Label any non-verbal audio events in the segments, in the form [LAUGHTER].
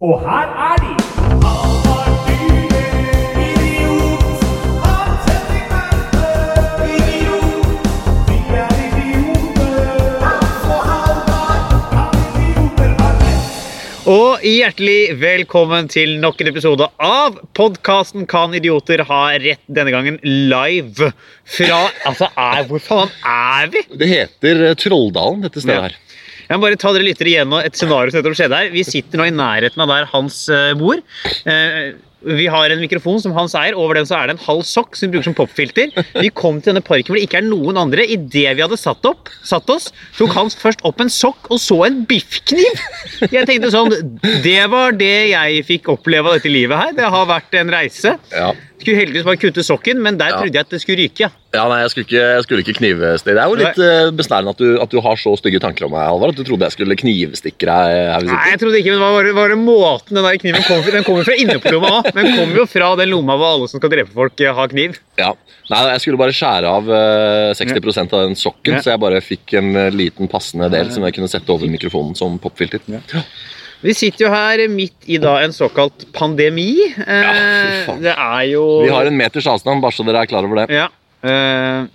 Og her er de! Og hjertelig velkommen til nok en episode av podkasten Kan idioter ha rett? Denne gangen live fra Altså, er, hvor faen er vi? Det heter eh, Trolldalen, dette stedet Ja. her. Jeg må bare ta dere lyttere igjennom et scenario som skjedde her. Vi sitter nå i nærheten av der Hans eh, bor. Eh, vi har en mikrofon som Hans eier. Over den så er det en halv sokk som vi bruker som popfilter. Vi kom til denne parken hvor det ikke er noen andre. Idet vi hadde satt, opp, satt oss, tok Hans først opp en sokk og så en biffkniv. Jeg tenkte sånn Det var det jeg fikk oppleve av dette livet her. Det har vært en reise. Ja. Skulle heldigvis bare kutte sokken, men der Ja. trodde jeg at det skulle ryke. ja. nei, jeg skulle ikke, jeg skulle ikke knivstikke Det er jo litt uh, besnærende at du, at du har så stygge tanker om meg, Halvard. At du trodde jeg skulle knivstikke deg vi Nei, jeg trodde ikke, men det var, var det måten den der kniven kom fra. Den kommer fra innerlomma òg, men den kommer jo fra den lomma hvor alle som skal drepe folk, eh, har kniv. Ja. Nei, jeg skulle bare skjære av uh, 60% av den sokken, Ja. så jeg bare fikk en eh, liten passende del som jeg kunne sette over mikrofonen som popfilter. Ja. Vi sitter jo her midt i da en såkalt pandemi. Ja, Eh, faen. det er jo Vi har en meters avstand, bare så dere er klar over det. Ja. Eh,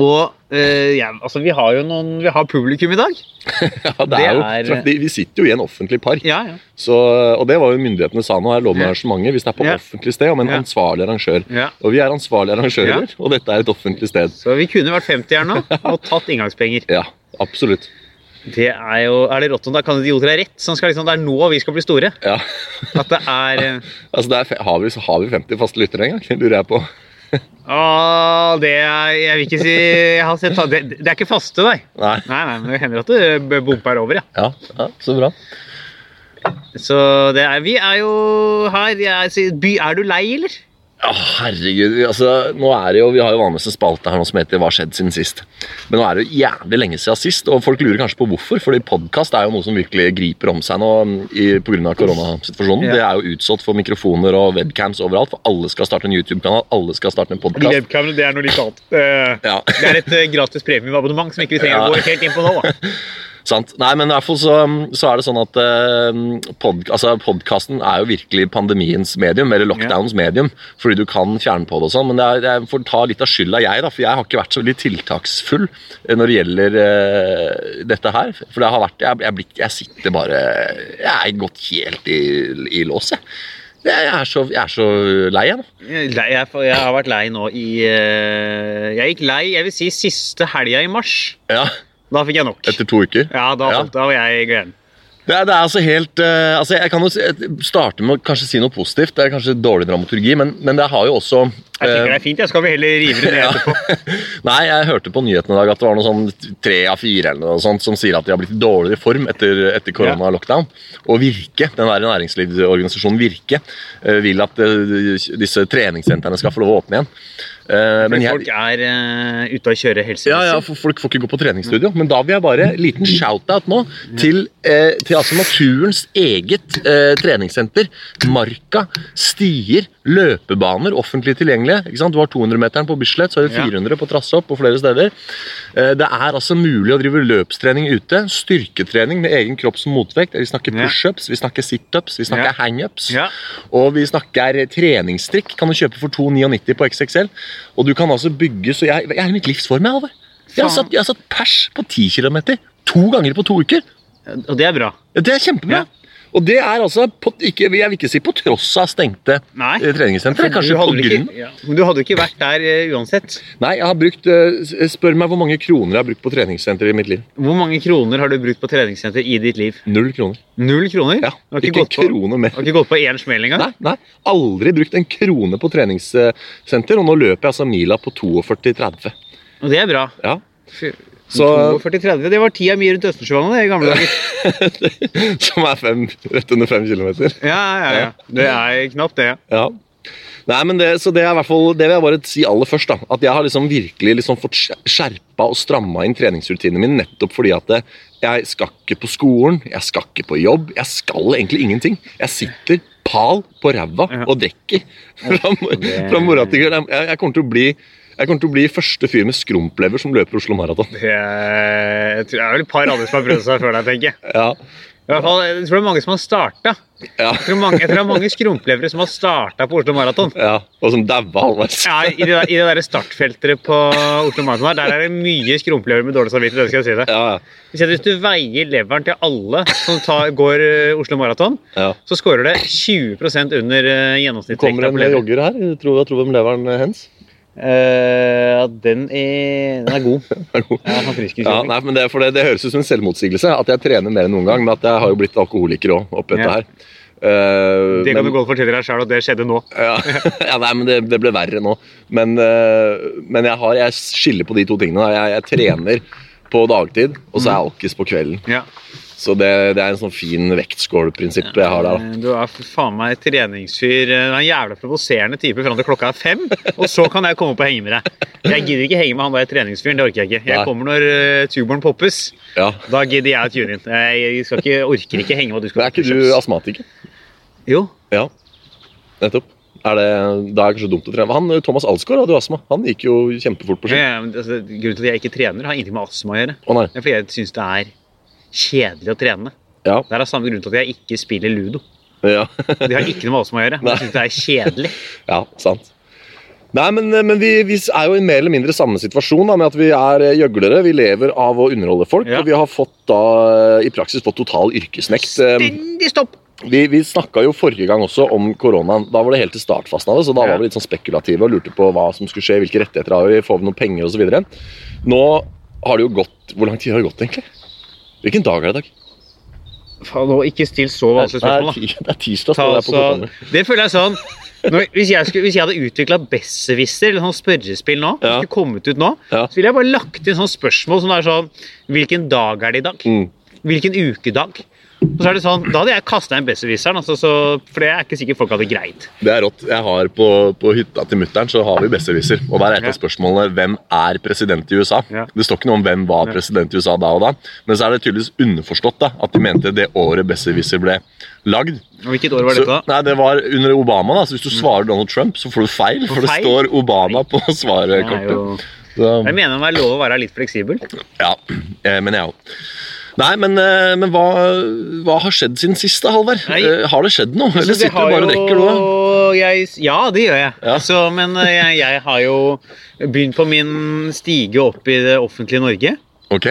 og eh, ja, altså, vi har jo noen Vi har publikum i dag. [LAUGHS] Ja, det Det er jo, er- vi- Vi sitter jo i en offentlig park, Ja, ja. så, og det var jo myndighetene sa nå. Her lov med arrangementet hvis det er på offentlig sted, med en ansvarlig arrangør. ja. Og vi er ansvarlige arrangører, og dette er et offentlig sted. Så vi kunne vært 50 her nå og tatt inngangspenger. Ja, absolutt. Det er jo Er det rått om da kan idioter ha rett? Sånn skal liksom, det er nå vi skal bli store. Ja. At det er eh, [LAUGHS] Altså, er, fe- har, vi, har vi 50 faste lyttere en gang? Lurer jeg på. [LAUGHS] Åh, det er Jeg vil ikke si jeg har sett, det, det er ikke faste, nei. Nei. Nei, nei, men det hender at det bomper over, ja. Ja, ja så bra. Så det er, vi er jo her. Jeg, by, er du lei, eller? Ja, herregud. Altså, nå er det jo, Vi har jo vanligvis en spalte her nå som heter 'Hva har skjedd siden sist?' Men nå er det jo jævlig lenge siden sist, og folk lurer kanskje på hvorfor. fordi podkast er jo noe som virkelig griper om seg nå pga. koronasituasjonen. Ja. Det er jo utsolgt for mikrofoner og webcams overalt, for alle skal starte en YouTube-kanal, alle skal starte en podkast. webcamene, det er noe litt annet. Eh, Ja. Det er et eh, gratis premiumabonnement som ikke vi trenger å gå helt inn på nå. da. [LAUGHS] Sant? Nei, men i hvert fall så, så er det sånn at eh, pod, altså podkasten er jo virkelig pandemiens medium, eller lockdowns medium, fordi du kan fjerne på det og sånn, men det er, jeg får ta litt av skylda jeg, da, for jeg har ikke vært så veldig tiltaksfull eh, når det gjelder eh, dette her. For det har vært, jeg, jeg, blitt- jeg sitter bare Jeg er gått helt i, i lås, jeg. Jeg er så, jeg er så lei, jeg nå. Lei, jeg, jeg har vært lei nå i eh, Jeg gikk lei jeg vil si siste helga i mars. Ja, Da fikk jeg nok. etter to uker. Ja, da, Ja. da var jeg gæren. Det er, det er altså helt uh, altså Jeg kan jo starte med å kanskje si noe positivt. Det er kanskje dårlig dramaturgi, men, men det har jo også Jeg tenker eh, det er fint. Jeg skal vi heller rive det ned [LAUGHS] etterpå. [LAUGHS] Nei, jeg hørte på nyhetene i dag at det var noe sånn tre av fire eller noe sånt som sier at de har blitt i dårligere form etter, etter korona-lockdown. Og Virke, den der næringslivsorganisasjonen Virke, uh, vil at eh, disse treningssentrene skal få lov å åpne igjen. Eh, Men jeg, folk er uh, ute og kjører helsemessig. ja, ja, for Folk får ikke gå på treningsstudio. Men da vil jeg bare liten shout-out nå til, eh, til altså naturens eget eh, treningssenter. Marka, stier, løpebaner, offentlig tilgjengelige. Ikke sant? Du har 200-meteren på Bislett, så er det 400 på Trassopp og flere steder. Eh, det er altså mulig å drive løpstrening ute. Styrketrening med egen kropp som motvekt. Vi snakker pushups, vi snakker situps, vi snakker hangups. Og vi snakker treningstrikk. Kan du kjøpe for 299 på XXL. Og du kan altså bygge Så jeg, jeg er i mitt livsform, jeg, Halvor. Jeg har satt, jeg har satt pers på 10 km to ganger på to uker. Og det er bra. Ja, Det er kjempebra. Ja. Og det er altså på, ikke, Jeg vil ikke si på tross av stengte Nei. eh, treningssentre. Kanskje på grunn. ikke, ja. Men du hadde jo ikke vært der uh, uansett. Nei, jeg har brukt uh, Spør meg hvor mange kroner jeg har brukt på treningssenter i mitt liv. Hvor mange kroner har du brukt på treningssenter i ditt liv? Null kroner. Null kroner? Ja, Ikke, ikke, en gått på, krone mer. har ikke gått på én smell engang? Nei, nei, aldri brukt en krone på treningssenter, og nå løper jeg altså mila på 42,30. Og det er bra. Ja. Så- 42-30, det var tida mi rundt Østersjøvannet i gamle dager. [LAUGHS] Som er fem, rett under fem kilometer. Ja, ja, ja. Det er knapt det. Ja. Nei, men det, så det, er hvert fall, det vil jeg bare si aller først. da, At jeg har liksom virkelig liksom fått skjer- skjerpa og stramma inn treningsrutinene mine nettopp fordi at det, jeg skal ikke på skolen, jeg skal ikke på jobb. Jeg skal egentlig ingenting. Jeg sitter pal på ræva og drikker fra, fra morgen til kveld. Jeg, jeg kommer til å bli jeg kommer til å bli første fyr med skrumplever som løper Oslo Maraton. Det er, jeg tror det er vel et par andre som har prøvd seg før deg, tenker jeg. Ja. I hvert fall, jeg tror det er mange som har starta. Ja. Jeg tror, mange, jeg tror det er mange skrumplevere som har starta på Oslo Maraton. ja. Og som daua halvveis. Ja, I det, i det der startfeltet på Oslo Maraton der er det mye skrumplevere med dårlig samvittighet. det skal jeg si det. Ja, ja. Hvis, jeg, hvis du veier leveren til alle som tar, går eh, Oslo Maraton, ja. så scorer det 20% under gjennomsnittet. Kommer det en jogger her. Tror, jeg tror hvem leveren hens. Eh, ja, den er, den er god. [LAUGHS] Er god. Ja, nei, men det, for det, det høres ut som en selvmotsigelse at jeg trener mer enn noen gang, men at jeg har jo blitt alkoholiker òg oppi dette Ja. her. Eh, det kan men- du godt fortelle deg sjøl, at det skjedde nå. Ja, [LAUGHS] ja nei, men det, det ble verre nå. Men, uh, men jeg, har, jeg skiller på de to tingene. Jeg, jeg trener på dagtid, og så er jeg alkis på kvelden. Ja. Så det, det er en sånn fin vektskålprinsipp jeg har der. da. Eh, Du er for faen meg treningsfyr. Du er en jævla provoserende type fram til klokka er fem, og så kan jeg komme opp og henge med deg. Jeg gidder ikke henge med han der treningsfyren, det orker jeg ikke. Jeg Nei. kommer når uh, tuboren poppes. Ja. Da gidder jeg å tune inn. Jeg skal ikke, orker ikke henge med Hva du skal Men er ikke du astmatiker? Jo. Ja, nettopp. Er det, da er det kanskje dumt å trene. Han, Thomas Alsgaard hadde jo astma. Han gikk jo kjempefort på ski. Ja, altså, grunnen til at jeg ikke trener, har ingenting med astma å gjøre. Å nei. Det er fordi jeg syns det er kjedelig å trene. Ja. Det er av samme grunn til at jeg ikke spiller ludo. Ja. [LAUGHS] Det har ikke noe med oss å gjøre. men Jeg syns det er kjedelig. [LAUGHS] ja, sant. Nei, men, men vi, vi er jo i mer eller mindre samme situasjon da, med at vi er eh, gjøglere. Vi lever av å underholde folk, Ja. og vi har fått da eh, i praksis fått total yrkesnekt. Eh, Stendig stopp! Vi, vi snakka jo forrige gang også om koronaen. Da var det helt til startfasen av det, så da var vi litt sånn spekulative og lurte på hva som skulle skje, hvilke rettigheter har vi, får vi noen penger osv. Nå har det jo gått Hvor lang tid har det gått, egentlig? Hvilken dag er det i dag? Faen, nå, ikke still så vanskelige spørsmål, da. det er tirsdag. Ta altså, det føler jeg sånn når, hvis, jeg skulle, hvis jeg hadde utvikla Besserwisser eller sånn spørrespill nå, Ja. skulle kommet ut nå, Ja. så ville jeg bare lagt inn sånn spørsmål som er sånn Hvilken dag er det i dag? Mm. Hvilken ukedag? Og så er det sånn, Da hadde jeg kasta inn Besserwisseren, altså, for det er ikke sikkert folk hadde greid. Det er rått. Jeg har På, på hytta til mutter'n så har vi besserwisser. Og der er et av spørsmålene hvem er president i USA. Ja. Det står ikke noe om hvem var president i USA da og da. Men så er det tydeligvis underforstått da, at de mente det året besserwisser ble lagd. Og Hvilket år var dette? da? nei, Det var under Obama. da, så Hvis du svarer Donald Trump, så får du feil. For det feil? står Obama på svarekortet. jeg mener det er lov å være litt fleksibel. ja, [CLEARS THROAT] eh, men jeg òg. Nei, men, eh, men hva, hva har skjedd siden sist, da, Halvard? Eh, Har det skjedd noe? Eller sitter du bare og drikker, du òg? Ja, det gjør jeg. Ja. Så, men eh, jeg, jeg har jo begynt på min stige opp i det offentlige Norge. Ok.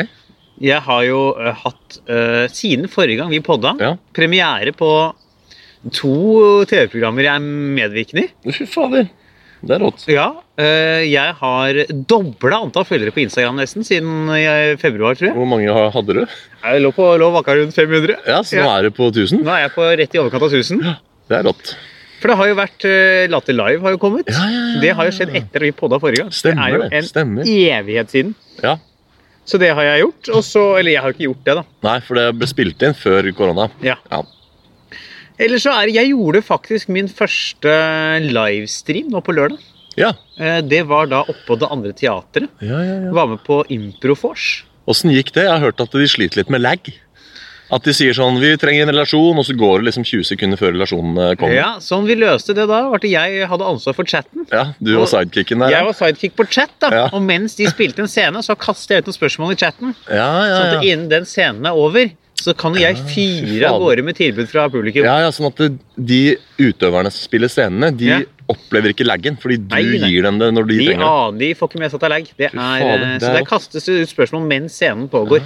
Jeg har jo hatt, uh, siden forrige gang vi podda, Ja. premiere på to TV-programmer jeg er medvirkende i. Fy fader. Det er rått. Ja, eh, jeg har dobla antall følgere på Instagram nesten siden eh, februar, tror jeg. Hvor mange hadde du? Jeg lå på lå vakka rundt 500. Ja, så nå er du på 1000? Nå er jeg på rett i overkant av 1000. Det er rått. For det har jo vært uh, Latter Live har jo kommet. Ja, ja, ja, Det har jo skjedd etter vi podda forrige gang. Stemmer det er jo en stemmer. evighet siden. Ja. Så det har jeg gjort. Og så, eller jeg har ikke gjort det, da. Nei, for det ble spilt inn før korona. Ja. Ja. Eller så er Jeg gjorde faktisk min første livestream nå på lørdag. Ja. Eh, Det var da oppå det andre teatret. Ja, ja, ja. Var med på Improfors. Åssen gikk det? Jeg har hørt at de sliter litt med lag. At de sier sånn Vi trenger en relasjon, og så går det liksom 20 sekunder før relasjonen eh, kommer. Ja, Sånn vi løste det da, var at jeg hadde ansvar for chatten. Ja, Du og sidekicken der. Jeg var sidekick på chat, da. Ja. Og mens de spilte en scene, så kastet jeg ut noen spørsmål i chatten. Ja, ja, Sånn at innen den scenen er over, så kan jeg fire av gårde med tilbud fra publikum. ja, ja, sånn at de utøverne som spiller scenene, de Ja. opplever ikke laggen, fordi du Nei, nei. gir dem det når de, De trenger det. aner de får ikke med seg at det er lag. Det er, eh, det så er- der kastes det ut spørsmål mens scenen pågår.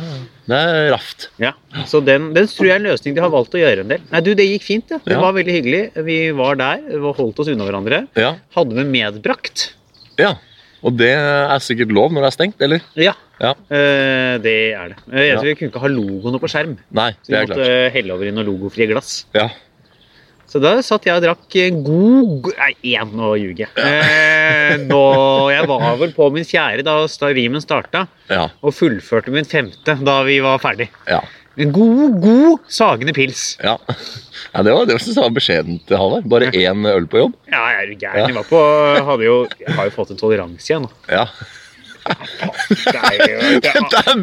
Det er raft. Ja, Så den, den tror jeg er en løsning de har valgt å gjøre en del. Nei, du, Det gikk fint. Ja. Det Ja. var veldig hyggelig. Vi var der, vi holdt oss unna hverandre. Ja, Hadde med medbrakt. ja. Og det er sikkert lov når det er stengt, eller? Ja, Ja. eh, det er det. Eh, Jeg Ja. tror vi kunne ikke ha logoene på skjerm. Nei, Så det vi er måtte klart. helle over i noen logofrie glass. Ja. Så da satt jeg og drakk god Nei, én, nå ljuger jeg. Eh, nå, jeg var vel på min fjerde da rimen starta, Ja. og fullførte min femte da vi var ferdig. Ja. En god, god sagende pils. ja. ja det var, det synes jeg var beskjedent, Halvard. Bare én øl på jobb. Ja, jeg er jo gæren. Jeg var på hadde jo, Jeg har jo fått en toleranse igjen nå. Ja. Dette er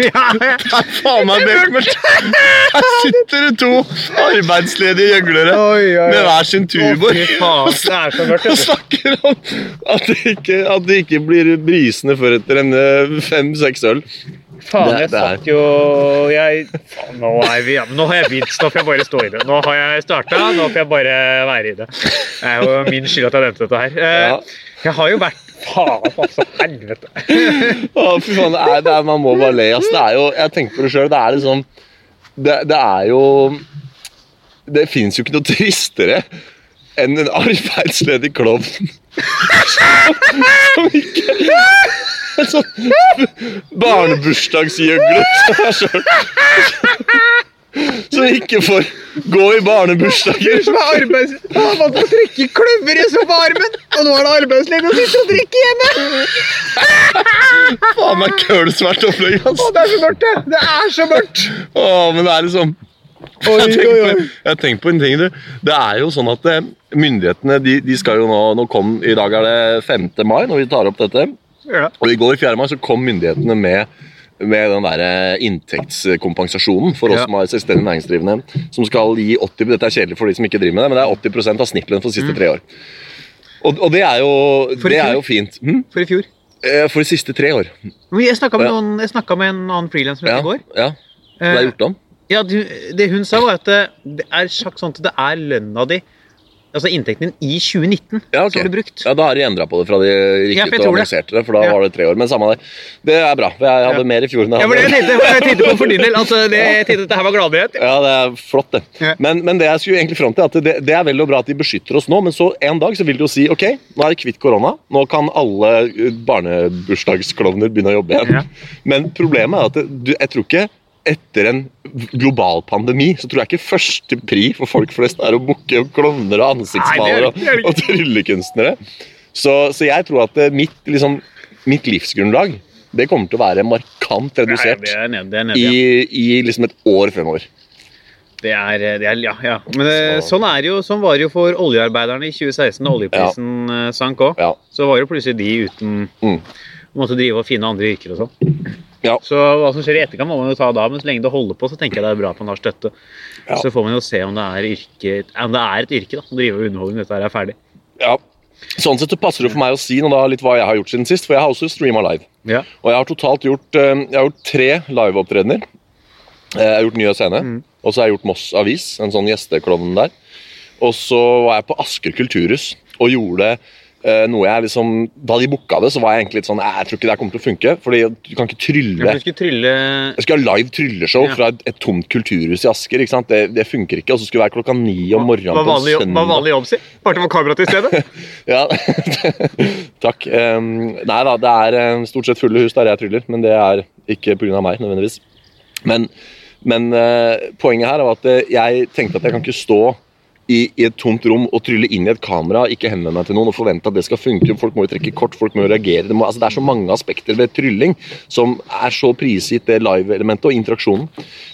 ja. Det er faen meg bekmørkt! Her sitter det to arbeidsledige gjøglere med hver sin mørkt. og snakker om at det ikke, at det ikke blir brisende før etter en eh, fem-seks øl. Faen, jeg satt jo jeg, faen, nå, vi, nå har jeg begynt, nå får jeg bare stå i det. Nå har jeg starta, nå får jeg bare være i det. Det er jo min skyld at jeg nevnte dette her. Eh, Jeg har jo vært Faen, altså. Helvete. Å, fy faen, det er, det er, man må bare le. Altså, Det er jo, jeg tenker på det sjøl. Det er liksom det, det er jo Det fins jo ikke noe tristere enn en arbeidsledig klovn som, [LAUGHS] som ikke En sånn barnebursdagsgjøgler som er sjøl Som ikke får gå i barnebursdager. som er arbeids... Han måtte trekke kløver i så armen, og nå er det arbeidsledig og sitter og drikker hjemme! Faen meg kølsvært opplegg, ass. Det er så mørkt, det! Det er så mørkt! Å, men det er liksom jeg har tenkt på- jeg har tenkt på en ting, du. Det er jo sånn at eh, myndighetene de, de skal jo nå Nå kom I dag er det 5. mai når vi tar opp dette. Ja. Og i går 4. mai så kom myndighetene med, med den der eh, inntektskompensasjonen for oss Ja. som har selvstendig næringsdrivende. Som skal gi 80 Dette er kjedelig for de som ikke driver med det, men det er 80% av snittlønn for de siste tre år. Og, og det er jo, Mm. Det er jo fint. Hm? For i fjor. Eh, For de siste tre år. Men Jeg snakka med, noen- jeg med en annen frilanser Ja, i går. ja. Det er Eh, gjort om. Ja, Det hun sa, var at det, det er sagt sånn at det er lønna di Altså inntekten din i 2019 Ja, okay. som ble brukt. Ja, Da har de endra på det fra de gikk Ja, ut og annonserte det. For da Ja. var det tre år. Men samme det. Det er bra. Jeg hadde Ja. mer i fjor enn jeg Ja, for det hadde. jeg tenkte, på for din del. Altså, det, jeg tenkte at det her var gladnyhet. Ja, det er flott, det. Ja. Men, men det jeg skulle egentlig fram til, at det, det er vel og bra at de beskytter oss nå, men så en dag så vil de jo si ok, nå er det kvitt korona. Nå kan alle uh, barnebursdagsklovner begynne å jobbe igjen. Ja. Men problemet er at du, jeg tror ikke etter en global pandemi så tror jeg ikke første pri for folk flest er å booke klovner og ansiktsmalere Nei, er og, og tryllekunstnere. Så, så jeg tror at eh, mitt, liksom, mitt livsgrunnlag det kommer til å være markant redusert er ned, det er i, i liksom et år fremover. Det er, det er, ja, ja. Men det, sånn, er det jo, sånn var det jo for oljearbeiderne i 2016, da oljeprisen ja. sank òg. Ja. Så var jo plutselig de uten Mm. Måtte drive og finne andre yrker og sånn. Ja. Så hva som skjer i etterkant, må man jo ta da, men så lenge det holder på, så tenker jeg det er bra at man har støtte. Ja. Så får man jo se om det er, yrke, om det er et yrke da, å drive og underholde når dette her er ferdig. Ja. Sånn sett så passer det for meg å si nå da litt hva jeg har gjort siden sist, for jeg har også streama live. Ja. Og jeg har totalt gjort, eh, jeg har gjort tre liveopptredener. Eh, Jeg har gjort Nye Scene, Mm. og så har jeg gjort Moss Avis, en sånn gjesteklovn der. Og så var jeg på Asker kulturhus og gjorde noe jeg liksom Da de booka det, så var jeg egentlig litt sånn Jeg tror ikke det kommer til å funke, fordi du kan ikke trylle skulle trylle Jeg skulle ha live trylleshow Ja. fra et, et tomt kulturhus i Asker. ikke sant? Det, det funker ikke. Og så skulle det være klokka ni om morgenen Hva på vanlig, en hva vanlig jobb, si? Bare å få kamera til stedet? [LAUGHS] Ja, [LAUGHS] Takk. Um, nei da, det er eh, stort sett fulle hus der jeg tryller, men det er ikke pga. meg nødvendigvis. Men, men uh, poenget her er at eh, jeg tenkte at jeg kan ikke stå i, i et tomt rom og trylle inn i et kamera, ikke henvende meg til noen og forvente at det skal funke. Folk må jo trekke kort, folk må jo reagere. Det, må, altså, det er så mange aspekter ved trylling som er så prisgitt det live-elementet og interaksjonen.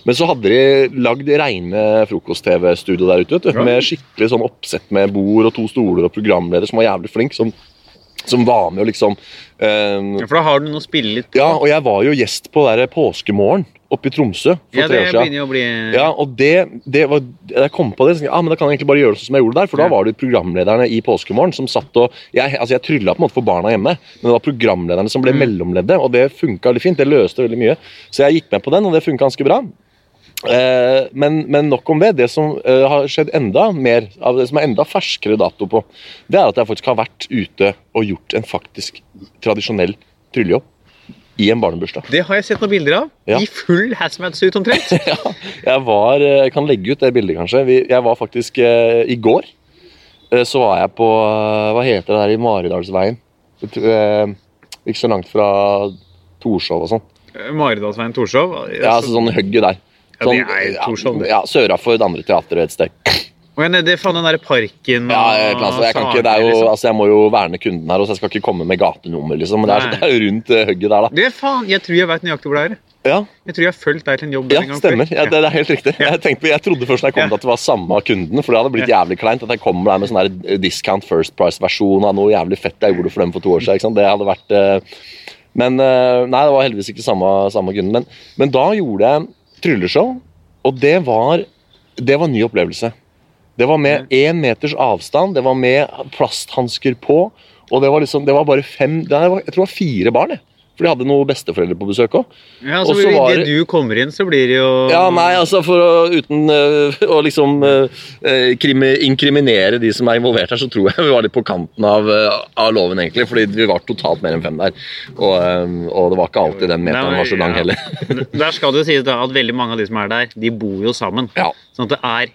Men så hadde de lagd reine frokost-TV-studio der ute, vet du, med skikkelig sånn oppsett med bord og to stoler og programleder som var jævlig flink. som som var med og liksom eh, Ja, For da har du noe å spille litt på. Ja, og jeg var jo gjest på der Påskemorgen oppe i Tromsø for Ja, tre år siden. å bli Ja, og det, det var, Jeg kom på det, så ah, men da kan jeg egentlig bare gjøre det sånn som jeg gjorde der. For da var det programlederne i Påskemorgen som satt og Jeg, altså jeg trylla på en måte for barna hjemme, men det var programlederne som ble Mm. mellomleddet, og det funka veldig fint. Det løste veldig mye. Så jeg gikk med på den, og det funka ganske bra. Eh, men, men nok om det. Det som eh, har skjedd enda mer, av det som er enda ferskere dato på, det er at jeg faktisk har vært ute og gjort en faktisk tradisjonell tryllejobb i en barnebursdag. Det har jeg sett noen bilder av. Ja. I full hazmat-suit omtrent. [LAUGHS] ja, jeg var eh, Jeg kan legge ut det bildet, kanskje. Jeg var faktisk I går så var jeg på Hva heter det der i Maridalsveien? Ikke så langt fra Torshov og sånn. Maridalsveien Torshov. Ja, altså sånn hugget der. Ja, det Sånn, ja, det. Ja, Sørafor det andre teatret et sted. Og jeg er faen den der parken Ja, jeg, altså, jeg, kan ikke, det jo, liksom. altså, jeg må jo verne kunden her, så jeg skal ikke komme med gatenummer, liksom. Men det er, det er rundt eh, hugget der, da. Det er faen, Jeg tror jeg veit nøyaktig hvor det er. Ja, Jeg tror jeg har fulgt deg til en jobb Ja, en gang stemmer. før. Ja, det, det er helt riktig. Jeg, tenkte, på- jeg trodde først da jeg kom Ja. til at det var samme kunden, for det hadde blitt jævlig kleint at jeg kommer der med sånn discount first price-versjon av noe jævlig fett jeg gjorde for dem for to år siden. Det hadde vært eh, Men eh, nei, det var heldigvis ikke samme, samme kunden. Men, men da gjorde jeg trylleshow, og det var, det var en ny opplevelse. Det var med én meters avstand, det var med plasthansker på, og det var liksom, det var bare fem det var, Jeg tror det var fire barn, jeg. For de hadde noen besteforeldre på besøk òg. Ja, så Og så Idet du kommer inn, så blir det jo Ja, nei, altså for å, uten uh, å liksom øh, krimi- inkriminere de som er involvert her, så tror jeg vi var litt på kanten av, uh, av loven, egentlig. Fordi vi var totalt mer enn fem der. Og, og det var ikke alltid den meteren var så lang heller. [LAUGHS] Der skal det jo sies da at veldig mange av de som er der, de bor jo sammen. Ja. Sånn at det er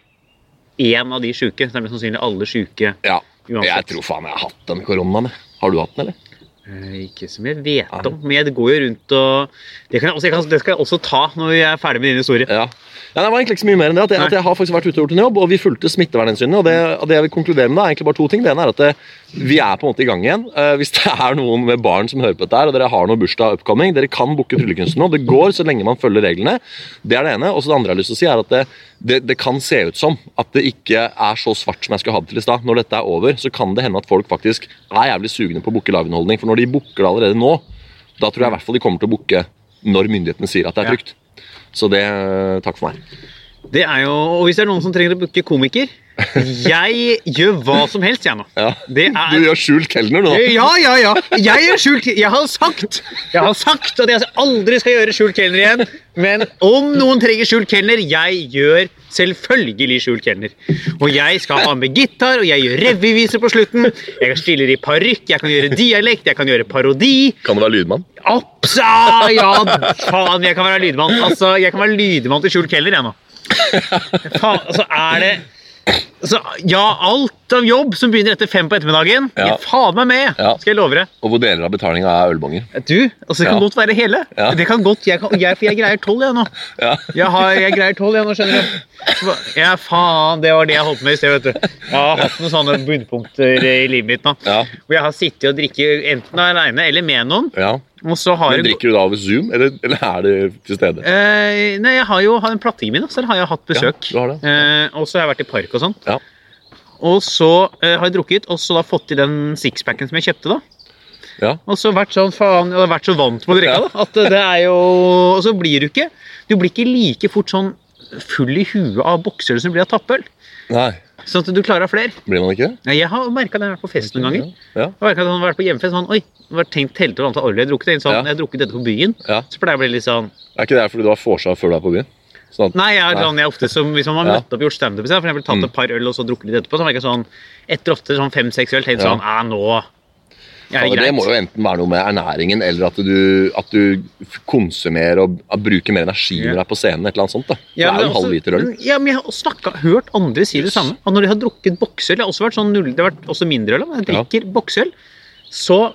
én av de sjuke, så er det mest sannsynlig alle sjuke. ja. Uansett. Jeg tror faen jeg har hatt den koronaen. Har du hatt den, eller? Eh, Ikke som jeg vet om, men jeg går jo rundt og Det, kan jeg også, det skal jeg også ta når vi er ferdig med din historie. Ja. Ja, Det var egentlig ikke så mye mer enn det. At jeg, at jeg har faktisk vært ute og gjort en jobb, og vi fulgte smittevernhensynene. Og det, det jeg vil konkludere med, er egentlig bare to ting. Det ene er at det, vi er på en måte i gang igjen. Uh, hvis det er noen med barn som hører på dette, her, og dere har noe bursdag upcoming, dere kan booke tryllekunsten nå. Det går så lenge man følger reglene. Det er det ene. Og så det andre jeg har lyst til å si, er at det, det, det kan se ut som at det ikke er så svart som jeg skulle ha det til i stad. Når dette er over, så kan det hende at folk faktisk er jævlig sugne på å booke liveunderholdning. For når de booker det allerede nå, da tror jeg i hvert fall de kommer til å booke når myndighetene sier at det er trygt. Så det Takk for meg. Det er jo, og Hvis det er noen som trenger å booke komiker Jeg gjør hva som helst, jeg nå. Ja. Det er Du gjør skjult kelner, nå. Ja, ja, ja. Jeg gjør skjult Jeg har sagt Jeg har sagt at jeg aldri skal gjøre skjult kelner igjen. Men om noen trenger skjult kelner, jeg gjør selvfølgelig skjult kelner. Og jeg skal ha med gitar, og jeg gjør revyviser på slutten. Jeg stiller i parykk, jeg kan gjøre dialekt, jeg kan gjøre parodi. Kan du være lydmann? Oppsa! Ja, faen, jeg kan være lydmann. Altså, jeg kan være lydmann til skjult kelner, jeg nå. Faen, altså, er det you [COUGHS] altså, Ja, alt av jobb som begynner etter fem på ettermiddagen, Ja. jeg faen meg med, Ja. skal jeg love det. Og hvor deler av betalinga er ølbonger. Du, altså Det kan Ja. godt være hele. Ja. Det kan godt, jeg, kan, jeg, For jeg greier tolv, jeg nå. Ja. Jeg, har, jeg greier tolv, jeg nå, skjønner du. Ja, faen, det var det jeg holdt med i sted, vet du. Jeg har hatt noen sånne bunnpunkter i livet mitt nå. Ja. Hvor jeg har sittet og drikket enten aleine eller med noen. ja. Så Men drikker du da over Zoom, eller, eller er det til stede? Eh, nei, jeg har jo har en plattegime, min, så har jeg hatt besøk. Ja, du det. Eh, og så har jeg vært i park og sånt. Og så eh, har jeg drukket, og så da fått i den sixpacken som jeg kjøpte, da. Ja. Og så vært sånn, faen, jeg har vært så vant med å drikke, Ja. [LAUGHS] At det er jo Og så blir du ikke Du blir ikke like fort sånn full i huet av bokser som blir av tappøl. Nei, Sånn at du klarer av flere. blir man ikke? Nei, Jeg har merka det jeg har vært på fest noen ganger. Ja. Jeg har at jeg har vært på hjemmefest sånn, Oi, jeg har tenkt helt til antall øl jeg har drukket. Sånn, Ja. Jeg har drukket dette på byen. Ja. Så pleier jeg å bli litt sånn Er ikke det fordi du har vorsa før du er på byen? Sånn Nei, jeg er sånn, jeg er ofte som, Hvis man har møtt opp og gjort standup, for eksempel tatt Mm. et par øl og så drukket litt etterpå, så merker jeg sånn Etter ofte sånn fem-seks øl tenkt Ja. sånn ja. nå ja, det det må jo enten være noe med ernæringen, eller at du, at du konsumerer og bruker mer energi Ja. når du er på scenen. et eller annet sånt da. Det Ja, er men jo en halv liter øl. Ja, men jeg har snakket, hørt andre si det samme. At når de har drukket bokseøl Det har også vært sånn null, Det har vært også mindre øl, men jeg Ja. drikker bokseøl, så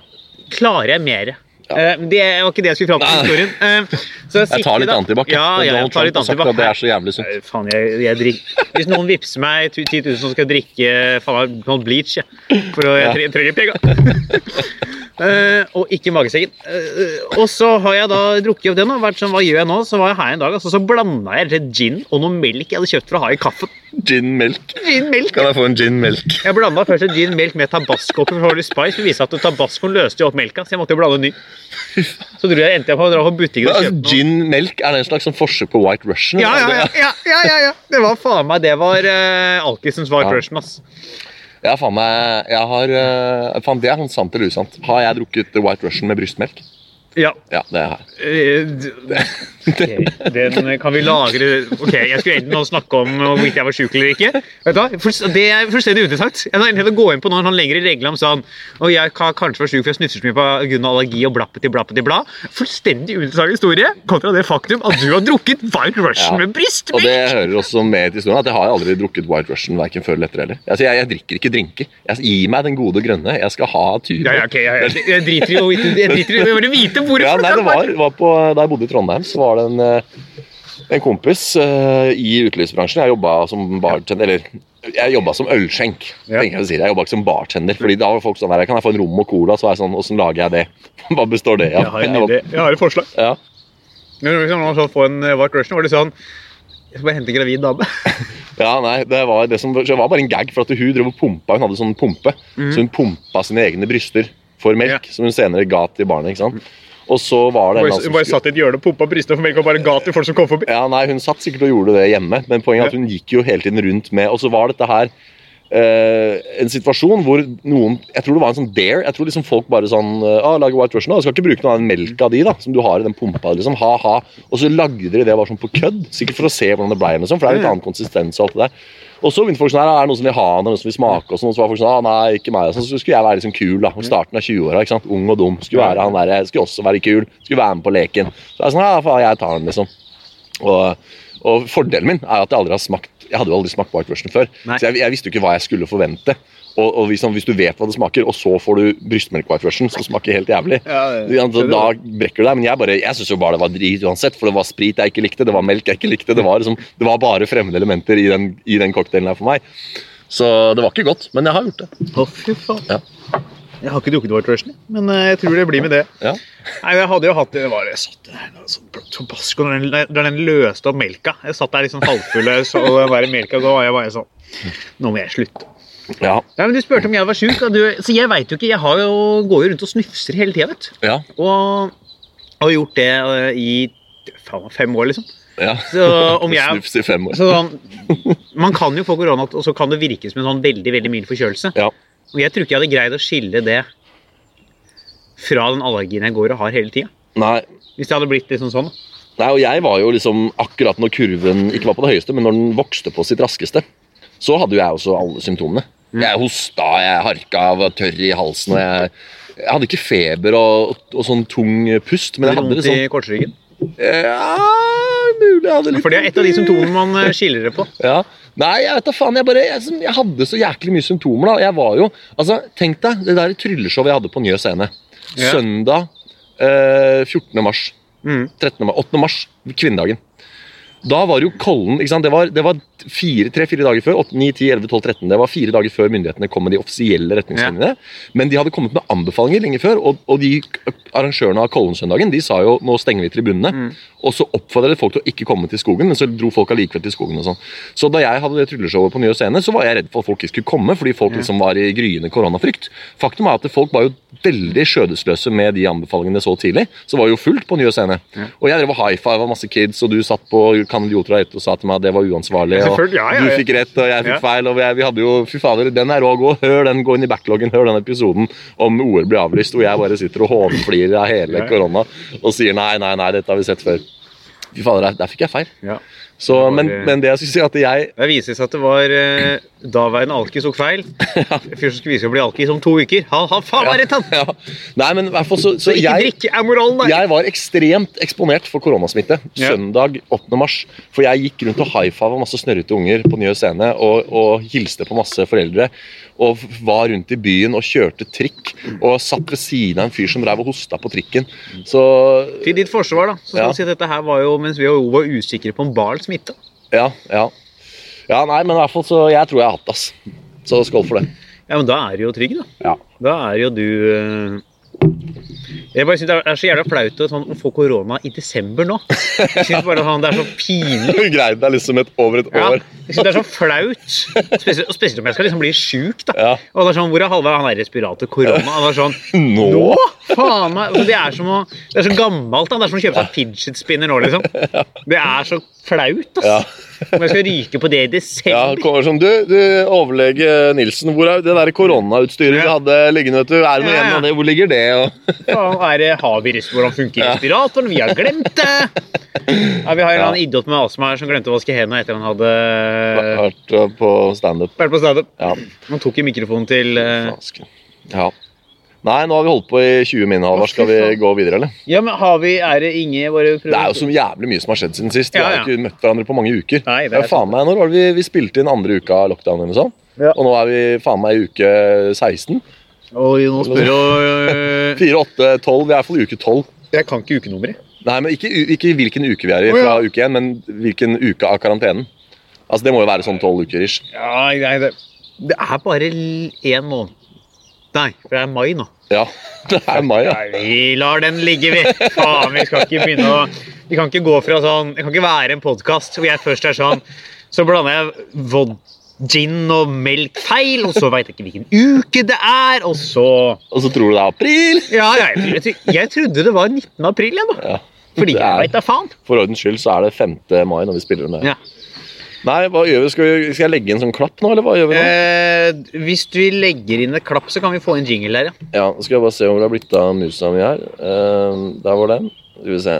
klarer jeg mer. Eh, det var ikke det jeg skulle fram til historien. Eh, så Jeg tar litt antibac. Ja, ja, jeg tar litt antibac. det er så jævlig sunt. Faen, jeg, jeg drikker Hvis noen vippser meg 10 000, og skal drikke faen bleach. Jeg. For å, jeg tre- trenger penga. [LAUGHS] Eh, og ikke magesekken. Eh, og så har jeg da drukket opp den. Og vært sånn, hva gjør jeg nå? Så var jeg her en dag, altså, så blanda jeg gin og noe melk jeg hadde kjøpt for å ha i kaffen. Gin melk. Gin melk. Kan jeg få en gin melk? Jeg blanda først en gin melk med tabasco for Holy spice. Det viste at tabascoen løste jo opp melka, så jeg måtte jo blande ny. Så jeg, endte jeg på å dra på butikken og Altså, kjøpe noe. gin melk, er det en slags sånn forsøk på White Russian? Ja, ja, ja, ja, ja, ja, ja. Det var faen meg Det var uh, Alkisens White Ja. Russian, ass. Ja, faen meg, jeg har, eh, faen, Det er sant eller usant. Har jeg drukket White Russian med brystmelk? Ja. Ja, det er her. Okay, [LAUGHS] ok, Den kan vi lagre Ok, Jeg skulle egentlig nå snakke om hvorvidt jeg var sjuk eller ikke. Vet du hva? Det er fullstendig uinteressant. Jeg har egentlig gå inn på noen lengre regler om sånn Og jeg kan kanskje være sjuk for jeg snufser så mye på grunn av allergi og blappeti blappeti bla. Fullstendig uinteressant historie kontra det faktum at du har drukket White Russian Ja. med bryst. Og det hører også med til historien at jeg har aldri drukket White Russian verken før eller etter heller. Altså, jeg, jeg drikker ikke drinker. Jeg, gi meg den gode grønne. Jeg skal ha tur. Ja, ja, ok, jeg, jeg, jeg driter driter i å vite hvorfor. Ja, nei, det var, var på, Da jeg bodde i Trondheim, så var det en, eh, en kompis uh, i utelivsbransjen. Jeg jobba som bartender, eller jeg jobba som ølskjenk. Ja. Jeg si. Jeg jobba ikke som bartender. fordi da var folk sånn her, Kan jeg få en rom og cola? Så var jeg sånn, Åssen lager jeg det? [LAUGHS] Hva består det av? Jeg har en Jeg idé. Jeg har et forslag. Ja. Når man så få en eh, White Russian, var det sånn Jeg skal bare hente en gravid dame. [LAUGHS] Ja, nei, det var, det som, det var bare en gag, for at hun drev og pumpa. Hun hadde sånn pumpe, så hun pumpa sine egne bryster for melk, Ja. som hun senere ga til barnet. ikke sant? Og så var det en eller Bare satt i et hjørne og pumpa brystene for melk og bare ga til folk som kom forbi. Ja, nei, Hun satt sikkert og gjorde det hjemme, men poenget er at hun gikk jo hele tiden rundt med Og så var dette her Uh, en situasjon hvor noen Jeg tror det var en sånn dare. Jeg tror liksom folk bare sånn ah, lager White Russian, da. skal ikke bruke noe av den melka di da, som du har i den pumpa. liksom, ha-ha, Og så lagde de det bare sånn på kødd, sikkert for å se hvordan det ble. Liksom, for det er litt annen konsistens og alt det der. Og så begynte folk sånn her, er det noen som vil ha han, noen som vil smake og sånn, og så var folk sånn, ah, nei, ikke meg. Så skulle jeg være liksom kul da, i starten av 20-åra. Ung og dum. Skulle være han der, skulle også være kul. Skulle være med på leken. Så jeg er sånn, ja, faen, jeg tar den, liksom. Og, og fordelen min er at jeg aldri har smakt Jeg hadde jo aldri smakt White Russian før, Nei. så jeg, jeg visste jo ikke hva jeg skulle forvente. Og, og hvis, hvis du vet hva det smaker, og så får du brystmelk White Russian, som smaker helt jævlig, ja, det, da brekker du deg. Men jeg, bare, jeg syns jo bare det var drit uansett, for det var sprit jeg ikke likte, det var melk jeg ikke likte. Det var, liksom, det var bare fremmede elementer i den, i den cocktailen her for meg. Så det var ikke godt, men jeg har gjort det. Å, fy faen. Ja. Jeg har ikke drukket White Russian, men eh, jeg tror det blir med det. Ja. Nei, jeg hadde jo hatt det, det var, jeg satt der, sånn, Tobasco, den, når den løste opp melka Jeg satt der liksom halvfull og så bare melka, da var jeg bare sånn Nå må jeg slutte. Ja, Ja, men Du spurte om jeg var sjuk, så jeg veit jo ikke. Jeg har jo, går jo rundt og snufser hele tida, vet du. ja, Og har gjort det eh, i faen, fem år, liksom. ja. Så om [LAUGHS] jeg Snufs i fem år. så sånn, Man kan jo få korona, og så kan det virke som en sånn veldig veldig mild forkjølelse. Ja. Og jeg tror ikke jeg hadde greid å skille det fra den allergien jeg går og har hele tida. Hvis det hadde blitt liksom sånn. Nei, og jeg var jo liksom akkurat når kurven ikke var på det høyeste, men når den vokste på sitt raskeste, så hadde jo jeg også alle symptomene. Jeg hosta, jeg harka, var tørr i halsen, og jeg, jeg hadde ikke feber og, og, sånn tung pust, men jeg hadde det sånn i korsryggen. Ja, mulig jeg hadde litt For det er et av de symptomene man eh, skiller det på. Ja. Nei, jeg vet da faen. Jeg, bare, jeg, jeg hadde så jæklig mye symptomer. da. Jeg var jo, altså, Tenk deg det der trylleshowet jeg hadde på Njø scene. Ja. Søndag eh, 14. mars. Mm. 13. mars, 8. mars, kvinnedagen. Da var jo Kollen ikke sant? Det var, det var fire, tre-fire dager før. 8, 9, 10, 11, 12, 13. Det var fire dager før myndighetene kom med de offisielle retningslinjene. Men de hadde kommet med anbefalinger lenge før, og, og de arrangørene av Kollensøndagen de sa jo nå stenger vi tribunene. Og så oppfordret folk til å ikke komme til skogen, men så dro folk allikevel til skogen. og sånn. Så da jeg hadde det trylleshowet på Nye scene, så var jeg redd for at folk ikke skulle komme, fordi folk liksom var i gryende koronafrykt. Faktum er at folk var jo veldig skjødesløse med de anbefalingene så tidlig. Så var jo fullt på Nye scene. Og jeg drev og high five av masse kids, og du satt på Kan idioter og sa til meg at det var uansvarlig. [LAUGHS] Og Selvfølgelig, ja, ja, du fikk rett, og jeg fikk feil. Og jeg, vi hadde jo Fy fader, den er rå god. Hør den, gå inn i backloggen, hør den episoden om OL blir avlyst, hvor jeg bare sitter og hånflirer av hele korona og sier nei, nei, nei, dette har vi sett før. Fy fader, der, der fikk jeg feil. Ja. Så, men, men det jeg skulle si, at jeg Det viser seg at det var eh, daværende alkis tok feil. [LAUGHS] Fyr som skulle vise seg å bli alkis om to uker. Han har faen meg rett, han! ja. Nei, men i hvert fall så, så Så ikke jeg drikke er moralen der. Jeg var ekstremt eksponert for koronasmitte Ja. søndag 8. mars. For jeg gikk rundt og high-fiva masse snørrete unger på Njø scene og, og hilste på masse foreldre. Og var rundt i byen og kjørte trikk og satt ved siden av en fyr som drev og hosta på trikken. Så Til ditt forsvar, da. Så skal Ja. si at dette her var jo mens vi var usikre på om barn smitta. ja, ja. Ja, nei, men i hvert fall så Jeg tror jeg har hatt det, ass. Så skål for det. Ja, men da er du jo trygg, da. Ja. Da er jo du eh, Jeg bare synes Det er så jævla flaut å, sånn, få korona i desember nå. Jeg synes bare sånn, Det er så pinlig. [LAUGHS] Du greide deg liksom et, over et Ja, jeg synes Det er så flaut. Spesielt, spesielt om jeg skal liksom bli sjuk. da. Ja. Og det er sånn, Hvor er Halvard? Han er respirator korona. Det er sånn, Nå? Nå? Faen meg! Altså, Det er, som å, det er så gammelt. da. Det er som å kjøpe seg fidget spinner nå, liksom. Det er så flaut, Ja. Om jeg skal ryke på det i desember Ja, kommer sånn, du, du, overlege Nilsen, hvor er det der koronautstyret vi Ja. hadde liggende? vet du? Er det noe igjen av det? Hvor ligger det? Og... [LAUGHS] Faen, er det, har vi hvordan funker respiratoren? Vi har glemt det! Ja, vi har en Ja. idiot med astma her som glemte å vaske hendene etter han hadde Vært uh, på standup. vært på standup. Ja. Han tok i mikrofonen til eh, ja. Nei, nå har vi holdt på i 20 min, Halvard. Skal vi gå videre, eller? Ja, men har vi Er det ingen våre prøver Det er jo så jævlig mye som har skjedd siden sist. Vi Ja, har jo ikke møtt hverandre på mange uker. Nei, det er er faen meg, Når var det vi, vi spilte inn andre uka av lockdown? eller noe sånt? Ja. Og nå er vi faen meg i uke 16. Oi, nå spør jo øh, 4, 8, 12. Vi er i hvert fall i uke 12. Jeg kan ikke ukenummeret. Nei, men ikke, ikke hvilken uke vi er i Å, ja. fra uke 1, men hvilken uke av karantenen. Altså, Det må jo være sånn 12 uker ish. Ja, nei, det, det er bare én måned. Nei, for det er mai nå. Ja, [LAUGHS] det er mai, ja. Nei, vi lar den ligge, vi. Faen, vi skal ikke begynne å Vi kan ikke gå fra sånn Det kan ikke være en podkast hvor jeg først er sånn Så blander jeg vod, gin og melk feil, og så veit jeg ikke hvilken uke det er, og så Og så tror du det er april. Ja, jeg, jeg, jeg trodde det var 19. april, jeg, da. Ja. Fordi Det jeg veit da faen. For ordens skyld så er det 5. mai når vi spiller den. Ja. Nei, hva gjør vi? Skal, vi? skal jeg legge inn sånn klapp nå, eller hva gjør vi nå? Eh, hvis vi legger inn et klapp, så kan vi få en jingle der, ja. Ja, skal jeg bare se om det har blitt av musa mi her. Eh, der var den. Skal vi se.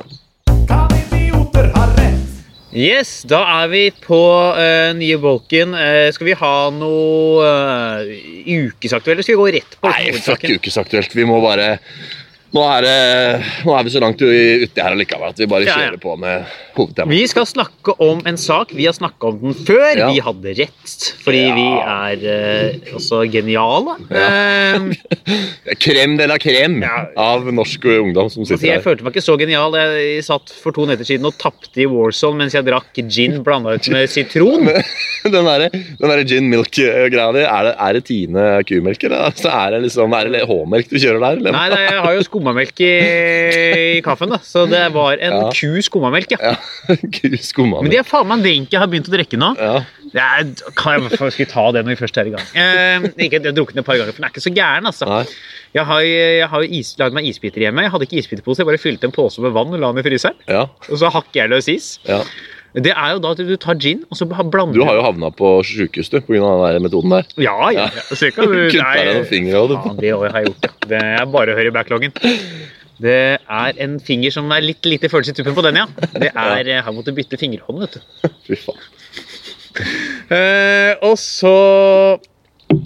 Yes, da er vi på uh, nye bolken. Uh, skal vi ha noe uh, ukesaktuelt, eller skal vi gå rett på Nei, fuck ukesaktuelt. Vi må bare nå er, det, nå er vi så langt uti her allikevel at vi bare Ja, ja. kjører på med hovedtemaet. Vi skal snakke om en sak. Vi har snakka om den før. Ja. Vi hadde rett, fordi Ja. vi er eh, også geniale. Eh, [LAUGHS] Krem de la krem Ja. av norsk ungdom som altså, sitter jeg her. følte meg ikke så genial. Jeg satt for to netter siden og tapte i Warzone mens jeg drakk gin blanda ut med sitron. [LAUGHS] Den derre der gin milk-greia di, er det, er det Tine kumelk, eller altså, er det liksom, er det H-melk du kjører der? Eller? Nei, nei, jeg har jo skummamelk i, i kaffen, da. Så det var en Ja. ku skummamelk, ja. Ja, [LAUGHS] Men det er faen meg en drink jeg har begynt å drikke nå. Ja. Er, kan jeg, skal ta det når vi først er i gang? Eh, ikke, jeg har drukket den et par ganger, for den er ikke så gæren. altså. Nei. Jeg har, jeg har is, lagd meg isbiter hjemme. Jeg hadde ikke isbiterpose, jeg bare fylte en pose med vann og la den i fryseren. Ja, Og så hakker jeg løs is. ja. Det er jo da at du tar gin, og så blander Du har jo havna på sjukehus pga. den der metoden der. Ja, ja. ja. Så [LAUGHS] du, Kutta deg noen fingre og Ja, det har jeg gjort, ja. Det er bare å høre i backloggen. Det er en finger som er litt lite følelse i tuppen på den, ja. Det er, Her måtte du bytte fingerhånd, vet du. [LAUGHS] Fy faen. Eh, og så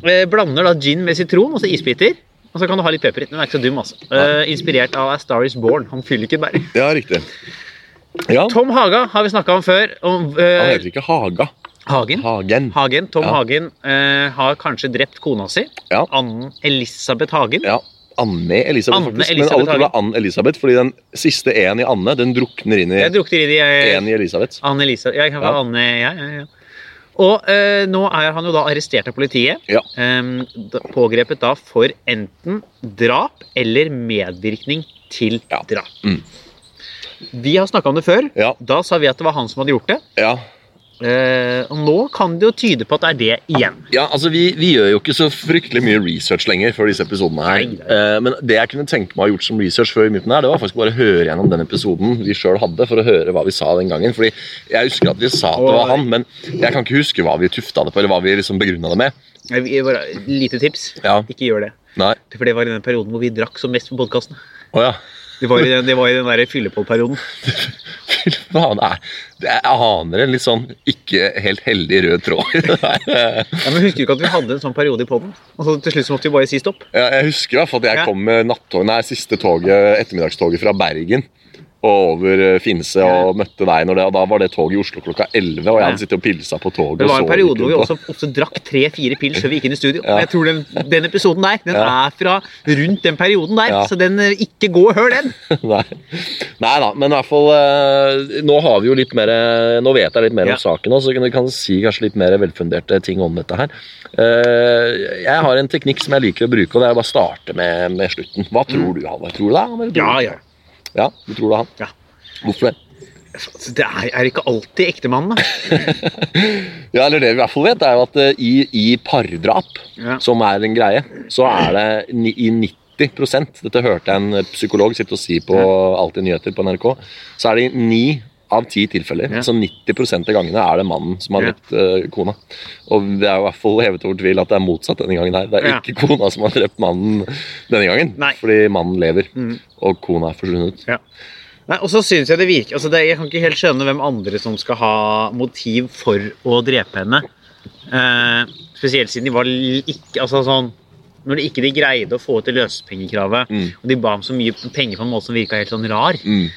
eh, blander da gin med sitron, og så isbiter. Og så kan du ha litt pepper i. Den er ikke så dum, altså. Eh, inspirert av A Star Is Born. Han fyller ikke bare. Ja, riktig. Ja, Tom Haga har vi snakka om før. Om, uh, han heter ikke Haga. Hagen. Hagen. Hagen, Tom Ja. Hagen uh, har kanskje drept kona si. Ja. Ann Elisabeth Hagen. Ja, Anne Elisabeth, Anne faktisk. Elisabeth men alle tror det er Ann Elisabeth, fordi den siste E-en i Anne, den drukner inn i Jeg drukner i de eh, E-en i Elisabeth. Anne Elisabeth Jeg Ja. Anne, ja, ja, ja. Og eh, nå er han jo da arrestert av politiet. Ja. Da- pågrepet da for enten drap eller medvirkning til Ja. drap. Mm. Vi har snakka om det før. Ja. Da sa vi at det var han som hadde gjort det. Ja, Eh, og nå kan det jo tyde på at det er det igjen. Ja, altså vi, vi gjør jo ikke så fryktelig mye research lenger før disse episodene her. Nei, nei. Eh, men det jeg kunne tenke meg å ha gjort som research før i midten her, det var faktisk bare å høre gjennom den episoden vi sjøl hadde, for å høre hva vi sa den gangen. Fordi jeg husker at vi sa at det var han, men jeg kan ikke huske hva vi tufta det på, eller hva vi liksom begrunna det med. Bare, lite tips. Ja. Ikke gjør det. Nei. For det var i den perioden hvor vi drakk som mest på podkasten. Oh, ja. Det var i den, de var i den derre fyllepål-perioden. [LAUGHS] Er, er, jeg aner en litt sånn ikke helt heldig rød tråd i det der. Ja, men Husker du ikke at vi hadde en sånn periode i poden? Og til slutt så måtte vi bare si stopp? Ja, jeg husker i hvert fall at jeg kom med nattog, nei, siste toget, ettermiddagstoget fra Bergen. Over eh, Finse og møtte deg når det, og da var det toget i Oslo klokka 11. Og jeg hadde sittet og pilsa på toget. Det var en periode hvor vi også ofte drakk tre-fire pils før vi gikk inn i studio. Ja. Jeg tror den, den episoden der den Ja. er fra rundt den perioden der, Ja. så den eh, ikke gå og hør den. [LAUGHS] Nei. Nei da, men i hvert fall eh, Nå har vi jo litt mer Nå vet jeg litt mer om saken, også, så vi kan si kanskje litt mer velfunderte ting om dette her. Jeg har en teknikk som jeg liker å bruke, og det er å bare starte med, med slutten. Hva tror du, Halvard? Tror du det tror du- ja. ja, du tror det er han? Ja. Hvorfor det? Det er, er ikke alltid ektemannen, da. [LAUGHS] Ja, eller Det vi i hvert fall vet, er jo at eh, i, i pardrap, Ja. som er en greie, så er det i 90 Dette hørte jeg en psykolog sitte og si på Alltid nyheter på NRK. Så er det i ni av ti tilfeller, Ja. altså 90 av gangene, er det mannen som har Ja. drept eh, kona. Og det er jo i hvert fall hevet over tvil at det er motsatt denne gangen her. Det er Ja. ikke kona som har drept mannen denne gangen, Nei. fordi mannen lever, Mm. og kona er forsvunnet. Ja. Nei, og så synes Jeg det virker, altså det, jeg kan ikke helt skjønne hvem andre som skal ha motiv for å drepe henne. Eh, spesielt siden de var ikke altså sånn, Når de ikke de greide å få ut det løsepengekravet, Mm. og de ba om så mye penger på en måte som virka helt sånn rar, Mm.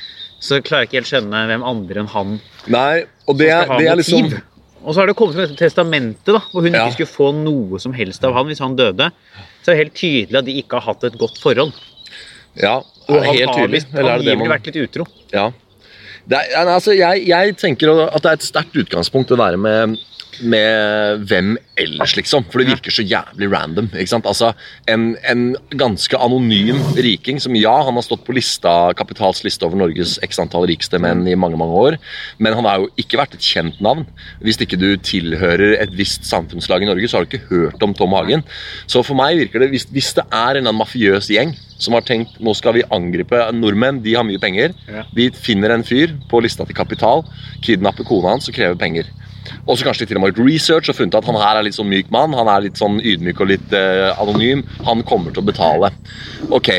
Så klarer jeg ikke helt skjønne hvem andre enn han Nei, og det, som skal ha det er motiv. liksom Og så har det kommet dette testamentet, da, hvor hun Ja. ikke skulle få noe som helst av han hvis han døde. Så er det helt tydelig at de ikke har hatt et godt forhold. Ja, Og han helt har visst angivelig man vært litt utro. Ja. Det er, altså, jeg, jeg tenker at det er et sterkt utgangspunkt å være med, med hvem ellers, liksom. For det virker så jævlig random. ikke sant? Altså, En, en ganske anonym riking som ja, han har stått på lista, Kapitals liste over Norges x antall rikeste menn i mange mange år, men han har jo ikke vært et kjent navn. Hvis ikke du tilhører et visst samfunnslag i Norge, så har du ikke hørt om Tom Hagen. Så for meg virker det, hvis, hvis det er en eller annen mafiøs gjeng som har tenkt nå skal vi angripe nordmenn, de har mye penger. Vi finner en fyr på lista til Kapital, kidnapper kona hans og krever penger. Og så kanskje de til og med har gjort research og funnet at han her er litt sånn myk mann. Han er litt sånn ydmyk og litt eh, anonym. Han kommer til å betale. Ok,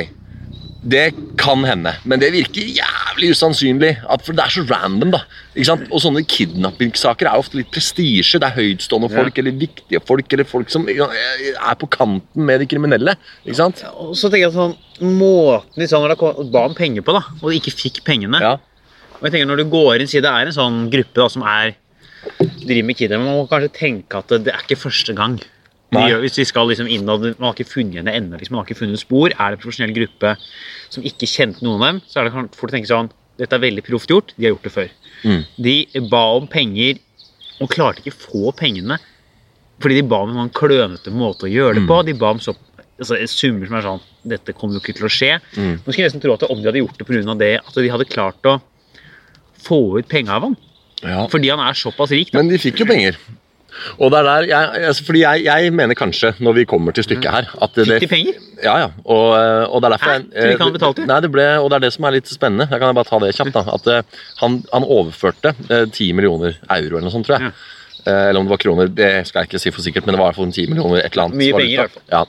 det kan hende, men det virker jævlig usannsynlig. At, for det er så random, da. Ikke sant? Og sånne kidnappingssaker er ofte litt prestisje. Det er høytstående Ja. folk eller viktige folk eller folk som er på kanten med de kriminelle. Ikke sant? Og så tenker jeg sånn, Måten de sa når de ba om penger på, da, og de ikke fikk pengene Ja. Og jeg tenker Når du går inn, sier det er en sånn gruppe da, som er driver med kidnapping, man må kanskje tenke at det er ikke første gang. Gjør, hvis vi skal liksom inn, og Man har ikke funnet henne ennå. Liksom, man har ikke funnet spor. Er det en profesjonell gruppe som ikke kjente noen av dem, så er det fort å tenke sånn Dette er veldig proft gjort. De har gjort det før. Mm. De ba om penger og klarte ikke å få pengene fordi de ba om en sånn klønete måte å gjøre det på. Mm. De ba om så, altså, summer som er sånn Dette kommer jo ikke til å skje. Mm. Nå skulle nesten tro at om de hadde gjort det pga. det, at de hadde klart å få ut penger av ham. Ja. Fordi han er såpass rik. Da. Men de fikk jo penger. Og det er der jeg, altså, fordi jeg, jeg mener kanskje, når vi kommer til stykket her at det, Fikk de penger? Ja, ja. Og, eh, og det er derfor? Tror du ikke han betalte? Nei, det ble, og det er det som er litt spennende. Jeg kan bare ta det kjapt. da, at eh, Han, han overførte eh, 10 millioner euro eller noe sånt, tror jeg. Ja. Eh, Eller om det var kroner, det skal jeg ikke si for sikkert, men det var i hvert fall 10 millioner. et eller annet. Mye penger, i hvert fall. Ja.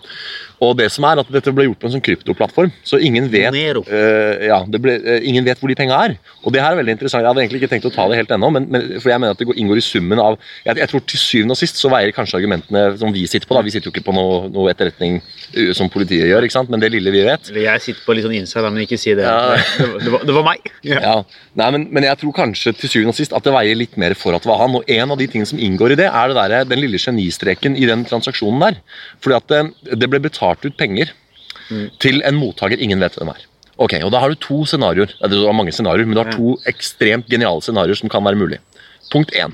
Og det som er at dette ble gjort på en sånn kryptoplattform, så ingen vet, eh, ja, det ble, uh, ingen vet hvor de penga er. Og det her er veldig interessant. Jeg hadde egentlig ikke tenkt å ta det helt ennå, men, men, for jeg mener at det går, inngår i summen av jeg, jeg tror til syvende og sist så veier kanskje argumentene som vi sitter på. da, Vi sitter jo ikke på noe, noe etterretning uh, som politiet gjør, ikke sant? men det lille vi vet. Jeg sitter på litt sånn inside, men ikke si det. Ja. Det, var, det, var, det var meg. Ja. [LAUGHS] Ja, Nei, men, men jeg tror kanskje til syvende og sist at det veier litt mer for at det var han. Og en av de tingene som inngår i det, er det der, den lille genistreken i den transaksjonen der. Fordi at det, det ble betalt ut penger til en mottaker ingen vet hvem er. Ok, og Da har du to scenarioer. Det er mange scenarioer, men du har to ekstremt geniale scenarioer som kan være mulig. Punkt én.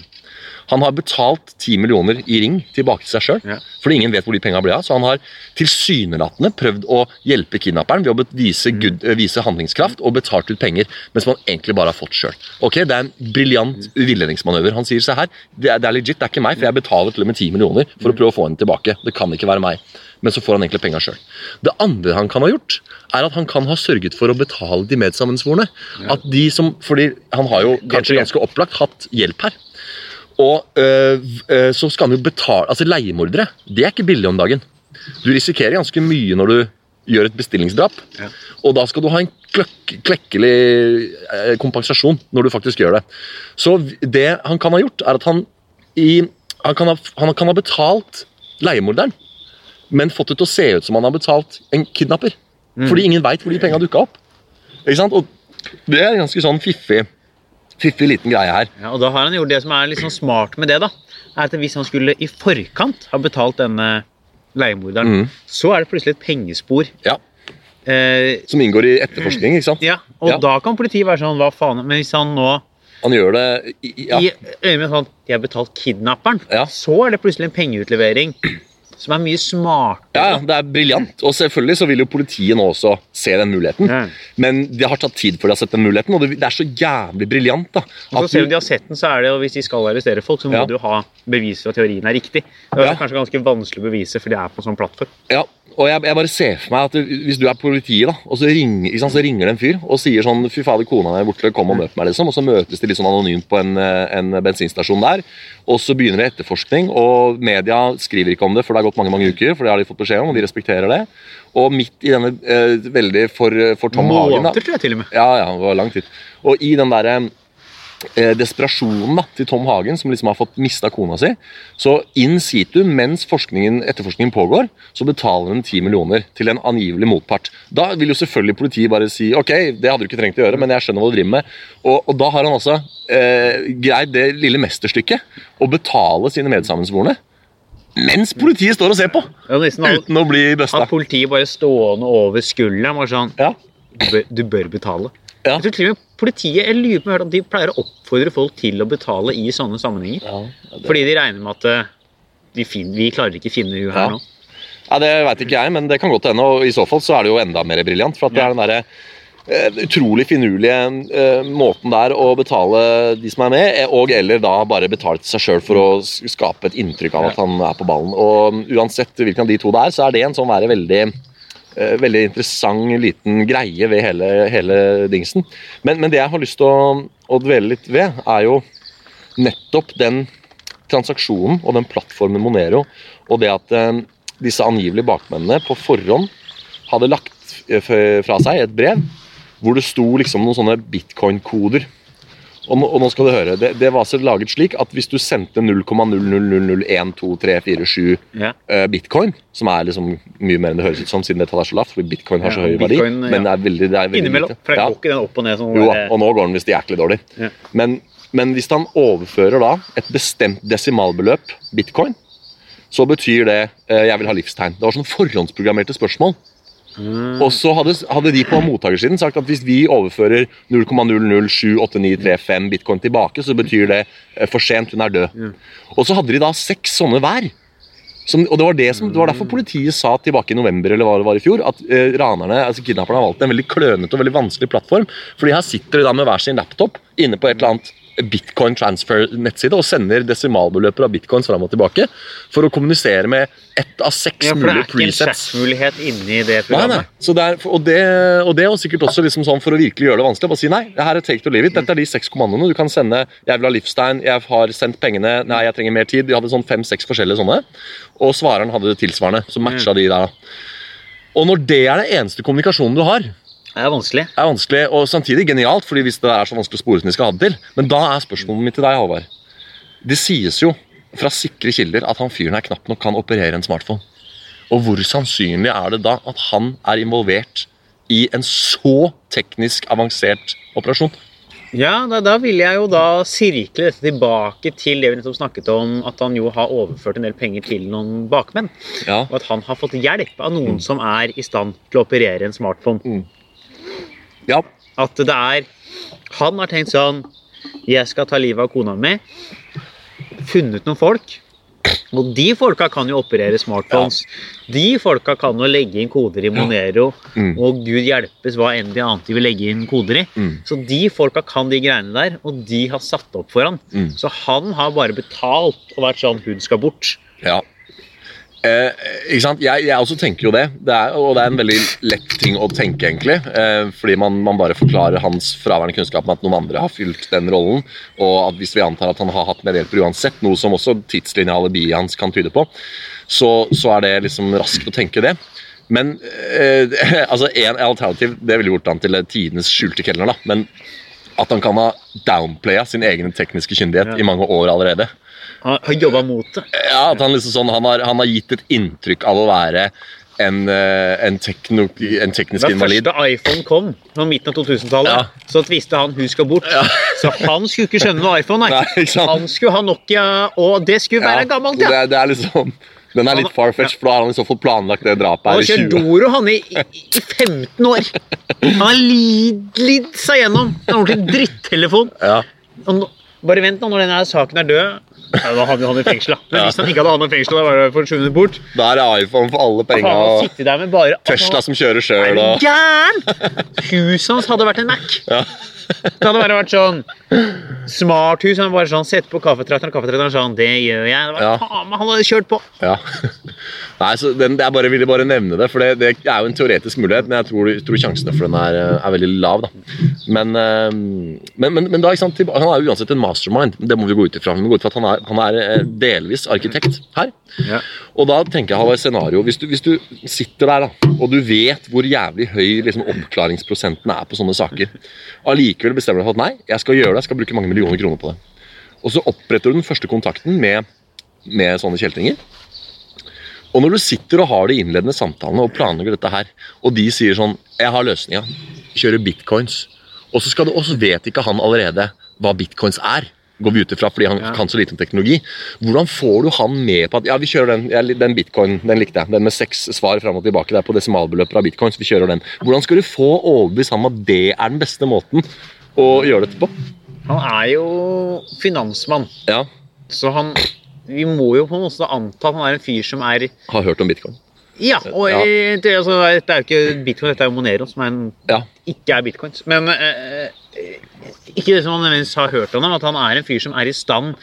Han har betalt 10 millioner i ring tilbake til seg sjøl, Ja. fordi ingen vet hvor de penga ble av. Så han har tilsynelatende prøvd å hjelpe kidnapperen ved å vise, good, eh, vise handlingskraft og betalt ut penger, mens man egentlig bare har fått sjøl. Ok, det er en briljant villedningsmanøver. Han sier se her, det er, det er legit, det er ikke meg, for jeg betaler til og med 10 millioner for å prøve å få henne tilbake. Det kan ikke være meg. Men så får han egentlig penga sjøl. Det andre han kan ha gjort, er at han kan ha sørget for å betale de medsammensvorne. At de som, fordi han har jo kanskje ganske opplagt hatt hjelp her. Og øh, øh, så skal han jo betale Altså, leiemordere, det er ikke billig om dagen. Du risikerer ganske mye når du gjør et bestillingsdrap. Ja. Og da skal du ha en kløk, klekkelig eh, kompensasjon når du faktisk gjør det. Så det han kan ha gjort, er at han, i, han, kan, ha, han kan ha betalt leiemorderen, men fått det til å se ut som han har betalt en kidnapper. Fordi ingen veit hvor de penga dukka opp. Ikke sant? Og det er en ganske sånn fiffig, fiffig liten greie her. Ja, og da har han gjort det som er litt sånn smart med det, da. Er at Hvis han skulle i forkant ha betalt denne leiemorderen, mm. så er det plutselig et pengespor. Ja, Eh, Som inngår i etterforskning. ikke sant? ja, og Ja. da kan politiet være sånn Hva faen? Men hvis han nå Han gjør det i- ja. i øyne med sånn De har betalt kidnapperen, Ja. så er det plutselig en pengeutlevering som er mye smartere. Ja, det er briljant. Og selvfølgelig så vil jo politiet nå også se den muligheten. Ja. Men det har tatt tid før de har sett den muligheten, og det, er så jævlig briljant. da. Og så selv om de har sett den, så er det jo, hvis de skal arrestere folk, så må Ja. du ha bevis for at teorien er riktig. Det er Ja. kanskje ganske vanskelig å bevise, for det er på en sånn plattform. Ja, og jeg, jeg bare ser for meg at du, hvis du er politiet, da, og så ringer, sant, så ringer det en fyr og sier sånn Fy fader, kona mi er borte, kom og møt meg, liksom. Og så møtes de litt sånn anonymt på en, en bensinstasjon der. Og så begynner det etterforskning, og media skriver ikke om det, for det har gått mange mange uker, for det har de fått beskjed om, og de respekterer det. Og midt i denne eh, veldig for, for Tom Hagen da, Måneder, tror jeg til og med. Ja, ja, det var lang tid. Og i den derre eh, desperasjonen da, til Tom Hagen, som liksom har fått mista kona si, så in situ, mens etterforskningen pågår, så betaler han 10 millioner til en angivelig motpart. Da vil jo selvfølgelig politiet bare si ok, det hadde du ikke trengt å gjøre, men jeg skjønner hva du driver med. Og, og da har han altså eh, greid det lille mesterstykket å betale sine medsammensvorne. Mens politiet står og ser på, Ja, nesten uten å bli busta. At politiet bare stående over skulderen var sånn Ja. du bør, du bør betale. Ja. Jeg tror til og med politiet jeg lurer på de pleier å oppfordre folk til å betale i sånne sammenhenger. Ja, det- Fordi de regner med at de vi, vi klarer ikke å finne henne her Ja. nå. Ja, Det veit ikke jeg, men det kan godt hende. Og i så fall så er det jo enda mer briljant. For at det er den eh, utrolig finurlige eh, måten der å betale de som er med, eh, og eller da bare betale til seg sjøl for å skape et inntrykk av at han er på ballen. Og uansett hvilken av de to det er, så er det en sånn være veldig eh, veldig interessant liten greie ved hele, hele dingsen. Men, men det jeg har lyst til å, å dvele litt ved, er jo nettopp den transaksjonen og den plattformen Monero, og det at eh, disse angivelige bakmennene på forhånd hadde lagt eh, fra seg et brev hvor det sto liksom noen sånne bitcoin-koder. Og og nå skal du høre, det, det var så laget slik at hvis du sendte 0,00012347 Ja. uh, bitcoin, som er liksom mye mer enn det høres ut som siden det tallet er så lavt, fordi bitcoin har så høy verdi, bitcoin, ja. men det er veldig, det er veldig Innimellom. lite. Ja. ikke den opp og ned sånn, Jo, og nå går den visst jæklig dårlig. Ja. Men, men hvis han overfører da et bestemt desimalbeløp bitcoin, så betyr det eh, 'jeg vil ha livstegn'. Det var sånn forhåndsprogrammerte spørsmål. Mm. Og så hadde, hadde de på mottakersiden sagt at hvis vi overfører 0,0078935 bitcoin tilbake, så betyr det eh, for sent, hun er død. Og så hadde de da seks sånne hver. Som, og det var, det, som, det var derfor politiet sa tilbake i november eller hva det var i fjor, at eh, ranerne, altså kidnapperne har valgt en veldig klønete og veldig vanskelig plattform. fordi her sitter de da med hver sin laptop inne på et eller annet bitcoin transfer-nettside og sender desimalbeløper av bitcoins fram og tilbake for å kommunisere med ett av seks Ja, for det er ikke en presets. chatmulighet inni det Nei, nei. programmet. Så det er, og, det, og det var sikkert også liksom sånn for å virkelig gjøre det vanskelig. Bare si nei, det her er take to leave it. Dette er de seks kommandoene. Du kan sende 'jeg vil ha livstegn', 'jeg har sendt pengene', 'nei, jeg trenger mer tid'. De hadde sånn fem-seks forskjellige sånne. Og svareren hadde det tilsvarende. Så matcha de der. Og når det er det eneste kommunikasjonen du har, Det er vanskelig. Det er vanskelig og samtidig genialt, fordi hvis det er så vanskelig å spore som de skal ha det til. Men da er spørsmålet mitt til deg, Halvard. Det sies jo fra sikre kilder at han fyren her knapt nok kan operere en smartphone. Og hvor sannsynlig er det da at han er involvert i en så teknisk avansert operasjon? Ja, da, da vil jeg jo da sirkle dette tilbake til det vi nettopp snakket om, at han jo har overført en del penger til noen bakmenn. Ja, Og at han har fått hjelp av noen som er i stand til å operere en smartphone. Ja. At det er Han har tenkt sånn Jeg skal ta livet av kona mi. Funnet noen folk. Og de folka kan jo operere smartphones. De folka kan jo legge inn koder i Monero. Mm. Og gud hjelpes hva enn de annet de vil legge inn koder i. Mm. Så de folka kan de greiene der, og de har satt opp for han. Mm. Så han har bare betalt og vært sånn Hun skal bort. Ja. Eh, ikke sant? Jeg, jeg også tenker jo det. det er, og det er en veldig lett ting å tenke, egentlig. Eh, fordi man, man bare forklarer hans fraværende kunnskap med at noen andre har fylt den rollen. Og at hvis vi antar at han har hatt medhjelper uansett, noe som også tidslinja alibiet hans kan tyde på, så, så er det liksom raskt å tenke det. Men eh, [LAUGHS] altså en alternativ Det ville gjort han til tidenes skjulte kelner, da. Men at han kan ha downplaya sin egen tekniske kyndighet Ja. i mange år allerede. Han har jobba mot det. Ja, at han, liksom sånn, han, har, han har gitt et inntrykk av å være en, eh, en, tekno, en teknisk Da invalid. første iPhone kom, på midten av 2000-tallet, Ja. så visste han hun skal bort. Så han skulle ikke skjønne noe iPhone. Nei. Nei. Han skulle ha Nokia, og det skulle være Ja, gammelt. Ja. Det, det er liksom Den er litt farfetch, for da har han i så fall planlagt det drapet Han her har i kjørt 20 Doro han i, i, i 15 år. Han har lidd, lidd seg gjennom en ordentlig drittelefon. Ja. Bare vent nå, når denne saken er død. Ja, da havner han i fengsel, da. Men hvis han ikke hadde havnet i fengsel, da var det forsvunnet bort. Da er det iPhone for alle Han penga og bare Tesla som kjører Er sjøl og gæren?! Huset hans hadde vært en Mac. ja. Det hadde bare vært sånn Smarthus. Han bare sånn Sett på kaffetrakteren, og kaffetrakteren sånn Det gjør jeg. Det var, Ja. han hadde kjørt på. Ja. Nei, så den, jeg bare ville bare nevne det, for det, det er jo en teoretisk mulighet, men jeg tror, tror sjansene for den er, er veldig lav. da. Men, eh, men, men, men da, sant, han er jo uansett en mastermind, det må vi gå ut ifra. Vi må gå ut ifra at han er, han er eh, delvis arkitekt her. Ja. Og da tenker jeg Halvard, scenario, hvis du, hvis du sitter der da, og du vet hvor jævlig høy liksom, oppklaringsprosenten er på sånne saker, allikevel bestemmer du deg for at nei, jeg skal gjøre det, jeg skal bruke mange millioner kroner på det. Og så oppretter du den første kontakten med, med sånne kjeltringer. Og når du sitter og har de innledende samtalene og planlegger dette her, og de sier sånn 'Jeg har løsninga. Kjører bitcoins.' Og så, skal du, og så vet ikke han allerede hva bitcoins er. Går vi ut ifra fordi han Ja. kan så lite om teknologi. Hvordan får du han med på at ja, vi kjører den, den bitcoin, den likte jeg. Den med seks svar fram og tilbake der på desimalbeløper av bitcoins. Vi kjører den. Hvordan skal du få overbevist ham at det er den beste måten å gjøre dette på? Han er jo finansmann, Ja, så han Vi må jo på en måte anta at han er en fyr som er har hørt om bitcoin. Ja, og Ja. eh, Det, altså, dette er jo ikke bitcoin, dette er jo Monero, som er en, Ja, ikke er bitcoins. Men eh, ikke det som han nødvendigvis har hørt om ham, at han er en fyr som er i stand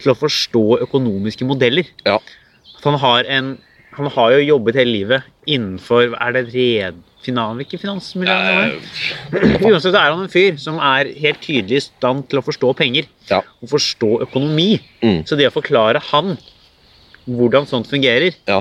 til å forstå økonomiske modeller. ja, At han har en Han har jo jobbet hele livet innenfor Er det red... Finan, ikke finansmiljøet? [CLEARS THROAT] Uansett er han en fyr som er helt tydelig i stand til å forstå penger. Ja. Og forstå økonomi. Mm. Så det å forklare han hvordan sånt fungerer, ja.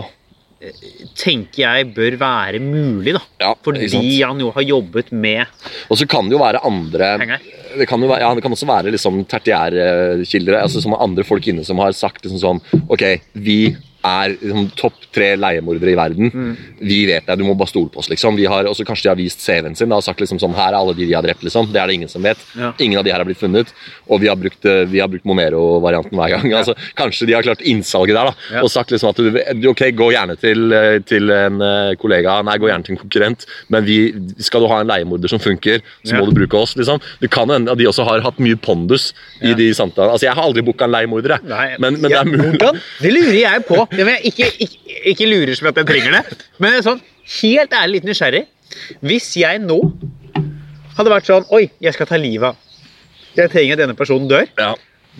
tenker jeg bør være mulig, da. ja Fordi han jo har jobbet med Og så kan det jo være andre penger. det kan, jo være, ja, det kan også være liksom tertiærkilder, altså som andre folk inne som har sagt liksom sånn Ok, vi er liksom, topp tre leiemordere i verden. Mm. Vi vet det, du må bare stole på oss. liksom. Vi har, også Kanskje de har vist CV-en sin da, og sagt liksom sånn, her er alle de de har drept. liksom. Det er det ingen som vet. Ja. Ingen av de her har blitt funnet. Og vi har brukt, eh, vi har brukt Monero-varianten hver gang. altså Kanskje de har klart innsalget der da, Ja. og sagt liksom at du, ok, gå gjerne til, eh, til en eh, kollega, nei, gå gjerne til en konkurrent, men vi, skal du ha en leiemorder som funker, så Ja. må du bruke oss. liksom. Det kan hende at de også har hatt mye pondus i Ja. de samtalene. Altså, Jeg har aldri booka en leiemorder, jeg. Nei, men, men ja, det er mulig. Det lurer jeg på. Det men ikke, ikke, ikke lurer som at jeg trenger det. Men sånn, helt ærlig litt nysgjerrig. Hvis jeg nå hadde vært sånn Oi, jeg skal ta livet av Jeg trenger at denne personen dør. Ja.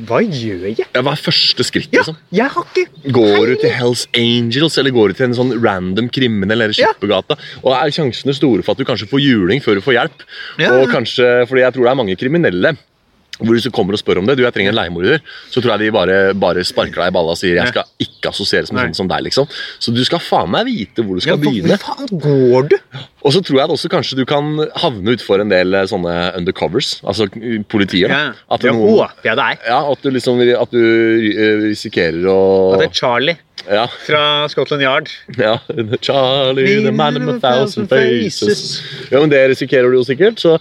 Hva gjør jeg? Ja, Hva er første skritt, Ja, liksom? jeg har ikke Går du til Hells Angels, eller går du til en sånn random kriminell eller Ja. Skippergata? Og er sjansene store for at du kanskje får juling før du får hjelp? Ja, Og kanskje, fordi jeg tror det er mange kriminelle hvor hvis du kommer og spør om det, du jeg trenger en leiemorder, så tror jeg de bare, bare sparker deg i balla og sier jeg skal ikke assosieres med sånn som deg. liksom. Så du skal faen meg vite hvor du skal ja, begynne. faen går du? Og så tror jeg også kanskje du kan havne utfor en del eh, sånne undercovers, altså politier. da. Ja, At det noen- håper jeg det er. ja, at du liksom at du eh, risikerer å At det er Charlie ja, fra Scotland Yard. ja, Charlie, the man of a thousand faces. Ja, men Det risikerer du jo sikkert. så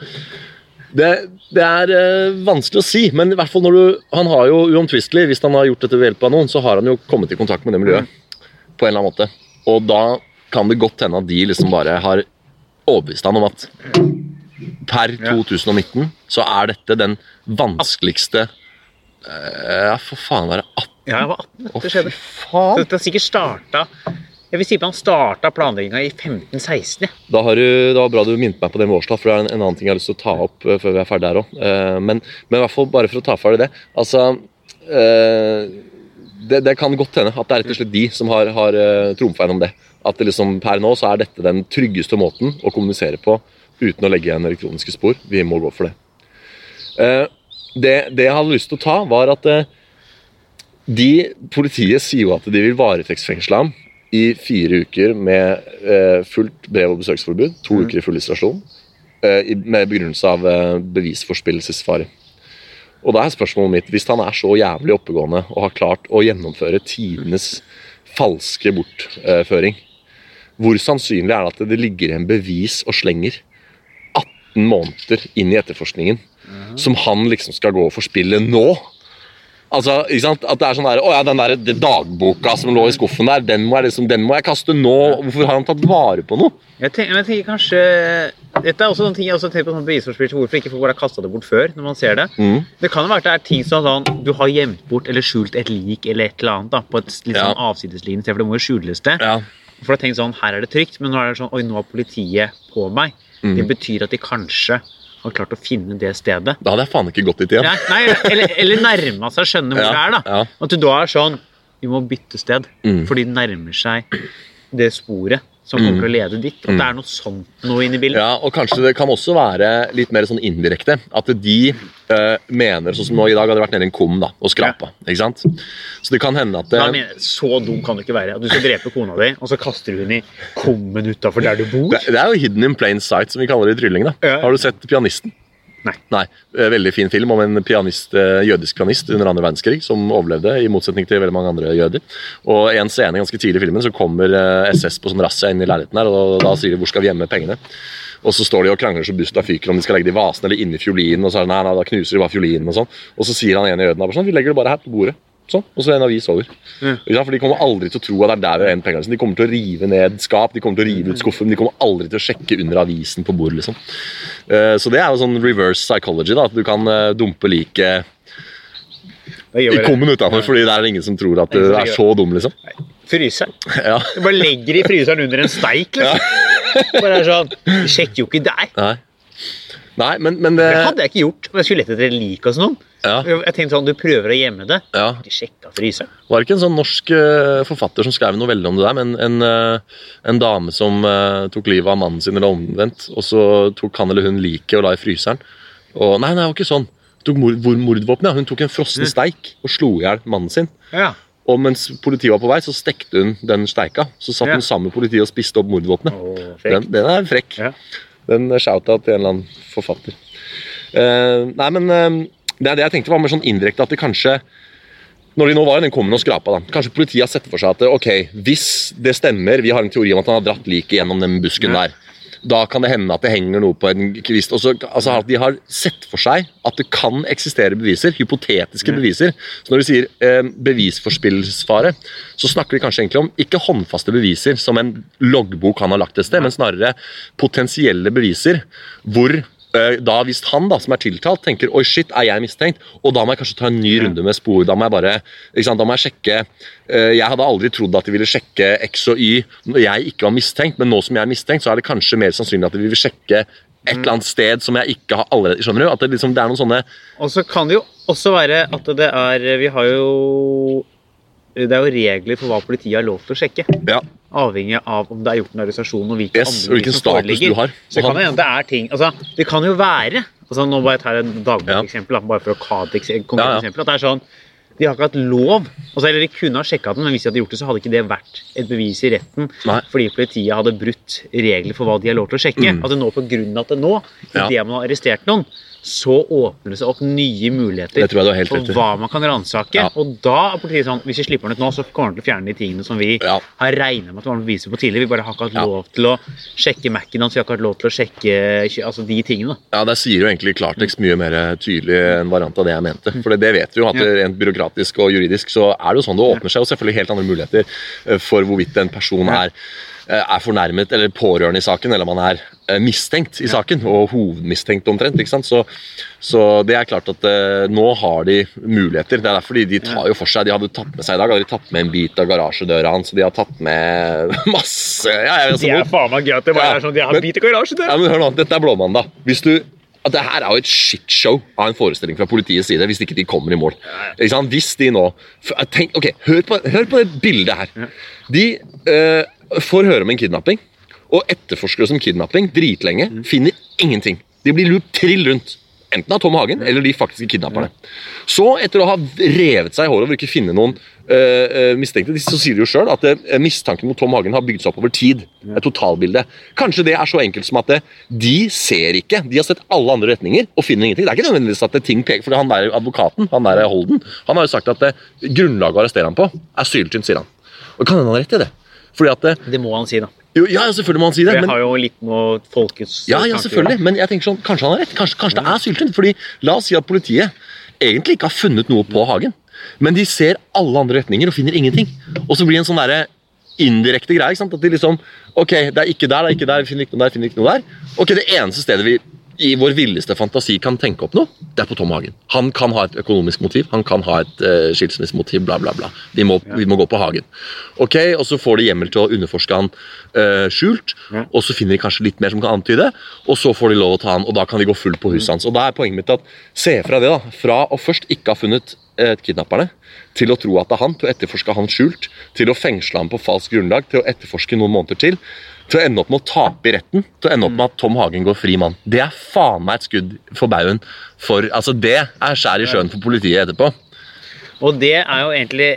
det, det er eh, vanskelig å si, men i hvert fall når du, han har jo uomtvistelig, hvis han har gjort dette ved hjelp av noen, så har han jo kommet i kontakt med det miljøet. på en eller annen måte. Og da kan det godt hende at de liksom bare har overbevist han om at per 2019 så er dette den vanskeligste eh, Ja, for faen være 18 Ja, jeg var 18 Å, det skjedde. fy Så faen! Dette har sikkert starta Jeg vil si på han starta planlegginga i 15-16. ja. Da har du, det var bra du minnet meg på det med årstall, for det er en, en annen ting jeg har lyst til å ta opp eh, før vi er ferdig her òg. men, men i hvert fall bare for å ta ferdig det. Altså eh, det, det kan godt hende at det er rett og slett de som har, har trumfa gjennom det. At det liksom, per nå så er dette den tryggeste måten å kommunisere på uten å legge igjen elektroniske spor. Vi må gå for det. Eh, det, det jeg hadde lyst til å ta, var at eh, de, Politiet sier jo at de vil varetektsfengsle ham i fire uker med eh, fullt brev- og besøksforbud. To uker i full isolasjon. Eh, med begrunnelse av eh, bevisforspillelsesfare. Og da er spørsmålet mitt, hvis han er så jævlig oppegående og har klart å gjennomføre tidenes falske bortføring, hvor sannsynlig er det at det ligger en bevis og slenger 18 måneder inn i etterforskningen, som han liksom skal gå og forspille nå? Altså, ikke sant? At det er sånn der, å ja, Den der dagboka som lå i skuffen der, den må, jeg liksom, den må jeg kaste nå. Hvorfor har han tatt vare på noe? Jeg tenker, jeg tenker kanskje Dette er også noen ting jeg også tenker på sånn bevisforspill. Hvorfor ikke folk har kasta det bort før? når man ser Det Mm. Det kan jo være at det er ting som sånn, du har gjemt bort eller skjult et lik eller et eller annet da, på et litt Ja. sånn avsidesliggende sted, for det må jo skjules det. Ja. For da tenker sånn, her er det trygt, men nå er det sånn, oi, nå er politiet på meg. Mm. Det betyr at de kanskje har klart å finne det stedet. Da hadde jeg faen ikke gått dit igjen. Ja, nei eller, eller nærma seg skjønne hvor Ja, det er. da. ja. At du da er sånn Vi må bytte sted, Mm. fordi det nærmer seg det sporet som kommer til å lede dit. At det er noe sånt noe inni i bildet. Mm. Ja, og kanskje det kan også være litt mer sånn indirekte. At de uh, mener, sånn som nå i dag hadde vært nede i en kum da, og skrapa. ikke sant? Så det kan hende at Da eh, mener Så dum kan det ikke være. At du skal drepe kona di, og så kaster du henne i kummen utafor der du bor. det, det er jo hidden in plain sight, som vi kaller det i trylling. da. Ja. Har du sett Pianisten? Nei. Nei. Veldig fin film om en pianist, eh, jødisk pianist under andre verdenskrig som overlevde, i motsetning til veldig mange andre jøder. Og en scene ganske tidlig i filmen så kommer eh, SS på sånn razzia inn i leiligheten her, og da sier de 'hvor skal vi gjemme pengene'? Og så står de og krangler så busta fyker om de skal legge det i vasen eller inni fiolinen. Og så er det, nei, nei, da knuser de bare fiolinen og sånn. Og så sier han ene jøden bare sånn, vi legger det bare her på bordet. Sånn, Og så er en avis over. Ja. For De kommer aldri til å tro at det er der vi har en pengene. De kommer til å rive ned skap, de kommer til å rive ut skuffen, de kommer aldri til å sjekke under avisen på bordet. liksom. Eh, Så det er jo sånn reverse psychology, da, at du kan eh, dumpe liket i det. kummen utafor fordi det er ingen som tror at du er så dum, liksom. Fryseren. [LAUGHS] Ja, Du bare legger i fryseren under en steik. liksom. [LAUGHS] Bare er sånn, Du sjekker jo ikke der. nei. Nei, men, men Det det, hadde jeg ikke gjort om jeg skulle lette etter et lik hos noen. Ja. Jeg tenkte sånn, Du prøver å gjemme det. Ja. Ikke sjekka fryseren. Var det ikke en sånn norsk eh, forfatter som skrev noe veldig om det der, men en, en, eh, dame som eh, tok livet av mannen sin, eller omvendt, og så tok han eller hun liket og la i fryseren? Og, nei, nei, det var ikke sånn. Hun tok mord, mordvåpen, ja. Hun tok en frossen steik og slo i hjel mannen sin. Ja. Og mens politiet var på vei, så stekte hun den steika. Så satt Ja. hun sammen med politiet og spiste opp mordvåpenet. Den, den er frekk. Ja. Den shouta til en eller annen forfatter. Uh, nei, men eh, det er det jeg tenkte var mer sånn indirekte at det kanskje når de nå var i den kommende og skrapa, da. Kanskje politiet har sett for seg at ok, hvis det stemmer, vi har en teori om at han har dratt liket gjennom den busken der, da kan det hende at det henger noe på en kvist. Og så, altså at De har sett for seg at det kan eksistere beviser, hypotetiske Ja. beviser. Så når de sier eh, bevisforspillsfare, så snakker de kanskje egentlig om ikke håndfaste beviser som en loggbok han har lagt et sted, men snarere potensielle beviser hvor da hvis han da, som er tiltalt, tenker oi shit, er jeg mistenkt, og da må jeg kanskje ta en ny runde med spor. Da må jeg bare, sant, da må jeg sjekke eh, Jeg hadde aldri trodd at de ville sjekke X og Y når jeg ikke var mistenkt, men nå som jeg er mistenkt, så er det kanskje mer sannsynlig at de vil sjekke et eller annet sted som jeg ikke har allerede Skjønner du? At det, liksom, det er noen sånne Og så kan det jo også være at det er Vi har jo Det er jo regler for hva politiet har lov til å sjekke. Ja, Avhengig av om det er gjort en arrestasjon og hvilke yes, andre hvilken som status foreligger. du har. Så det kan hende det er ting altså, Det kan jo være altså, Nå bare tar jeg et Ja. dagbokseksempel, da, bare for å ta et konkret Ja, ja. eksempel. At det er sånn De har ikke hatt lov altså, Eller de kunne ha sjekka den, men hvis de hadde gjort det, så hadde ikke det vært et bevis i retten. Nei. Fordi politiet hadde brutt regler for hva de har lov til å sjekke. Mm. Altså nå på grunn av at det nå, Ja. idet man har arrestert noen, så åpner det seg opp nye muligheter Det for hva man kan ransake. Ja. Og da er politiet sånn Hvis vi slipper den ut nå, så kommer de til å fjerne de tingene som vi Ja. har regna med at det var noen beviser på tidligere. Vi bare har ikke hatt lov til å sjekke Mac-en hans, vi har ikke hatt lov til å sjekke altså de tingene. Ja, Der sier jo egentlig klartekst mye mer tydelig en variant av det jeg mente. For det, det vet vi jo, at rent byråkratisk og juridisk så er det jo sånn det åpner seg jo selvfølgelig helt andre muligheter eh, for hvorvidt en person er, er fornærmet eller pårørende i saken, eller man er eh, mistenkt i saken, og hovedmistenkt omtrent. ikke sant? Så, så det er klart at eh, nå har de muligheter. Det er derfor de, de tar jo for seg De hadde tatt med seg i dag, hadde de tatt med en bit av garasjedøra hans, og de har tatt med [LAUGHS] masse ja, jeg, Det er faen meg gøy at det bare Ja, er sånn De har men- bit av garasjedøra! ja, men hør nå, Dette er Blåmandag. Hvis du at det her er jo et shitshow av en forestilling fra politiets side hvis ikke de kommer i mål. Hvis de nå tenk, ok, hør på, hør på det bildet her. De eh, får høre om en kidnapping, og etterforskere som kidnapping dritlenge finner ingenting. De blir lurt trill rundt. Enten av Tom Hagen eller de faktiske kidnapperne. Så, etter å ha revet seg i håret over ikke finne noen eh, mistenkte, så sier de jo sjøl at eh, mistanken mot Tom Hagen har bygd seg opp over tid. Et totalbilde. Kanskje det er så enkelt som at de ser ikke. De har sett alle andre retninger og finner ingenting. Det er ikke nødvendigvis at det ting peker, for han der advokaten, han der Holden, han har jo sagt at grunnlaget å arrestere ham på er syltynt, sier han. Og kan hende han har rett i det. Fordi at Det må han si, da. Jo, Ja, selvfølgelig må han si det. Men... jeg har jo litt med folkets Ja, ja, selvfølgelig, men jeg tenker sånn, kanskje han har rett. Kanskje, kanskje det er syltynt. fordi La oss si at politiet egentlig ikke har funnet noe på Hagen, men de ser alle andre retninger og finner ingenting. Og så blir det en sånn derre indirekte greie. At de liksom Ok, det er ikke der, det er ikke der, vi finner ikke noe der, finner ikke noe der. Ok, Det eneste stedet vi i vår villeste fantasi kan tenke opp noe, det er på Tom Hagen. Han kan ha et økonomisk motiv, han kan ha et uh, skilsmissemotiv, bla, bla, bla. Vi må, vi må gå på Hagen. Ok, Og så får de hjemmel til å underforske han uh, skjult, Ja. og så finner de kanskje litt mer som kan antyde, og så får de lov å ta han, og da kan de gå fullt på huset hans. Og da er poenget mitt at se fra det, da. Fra å først ikke ha funnet eh, kidnapperne, til å tro at det er han, til å etterforske han skjult, til å fengsle han på falskt grunnlag, til å etterforske noen måneder til, til å ende opp med å tape i retten, til å ende opp med at Tom Hagen går fri mann. Det er faen meg et skudd for baugen. For, altså, det er skjær i sjøen for politiet etterpå. Og det er jo egentlig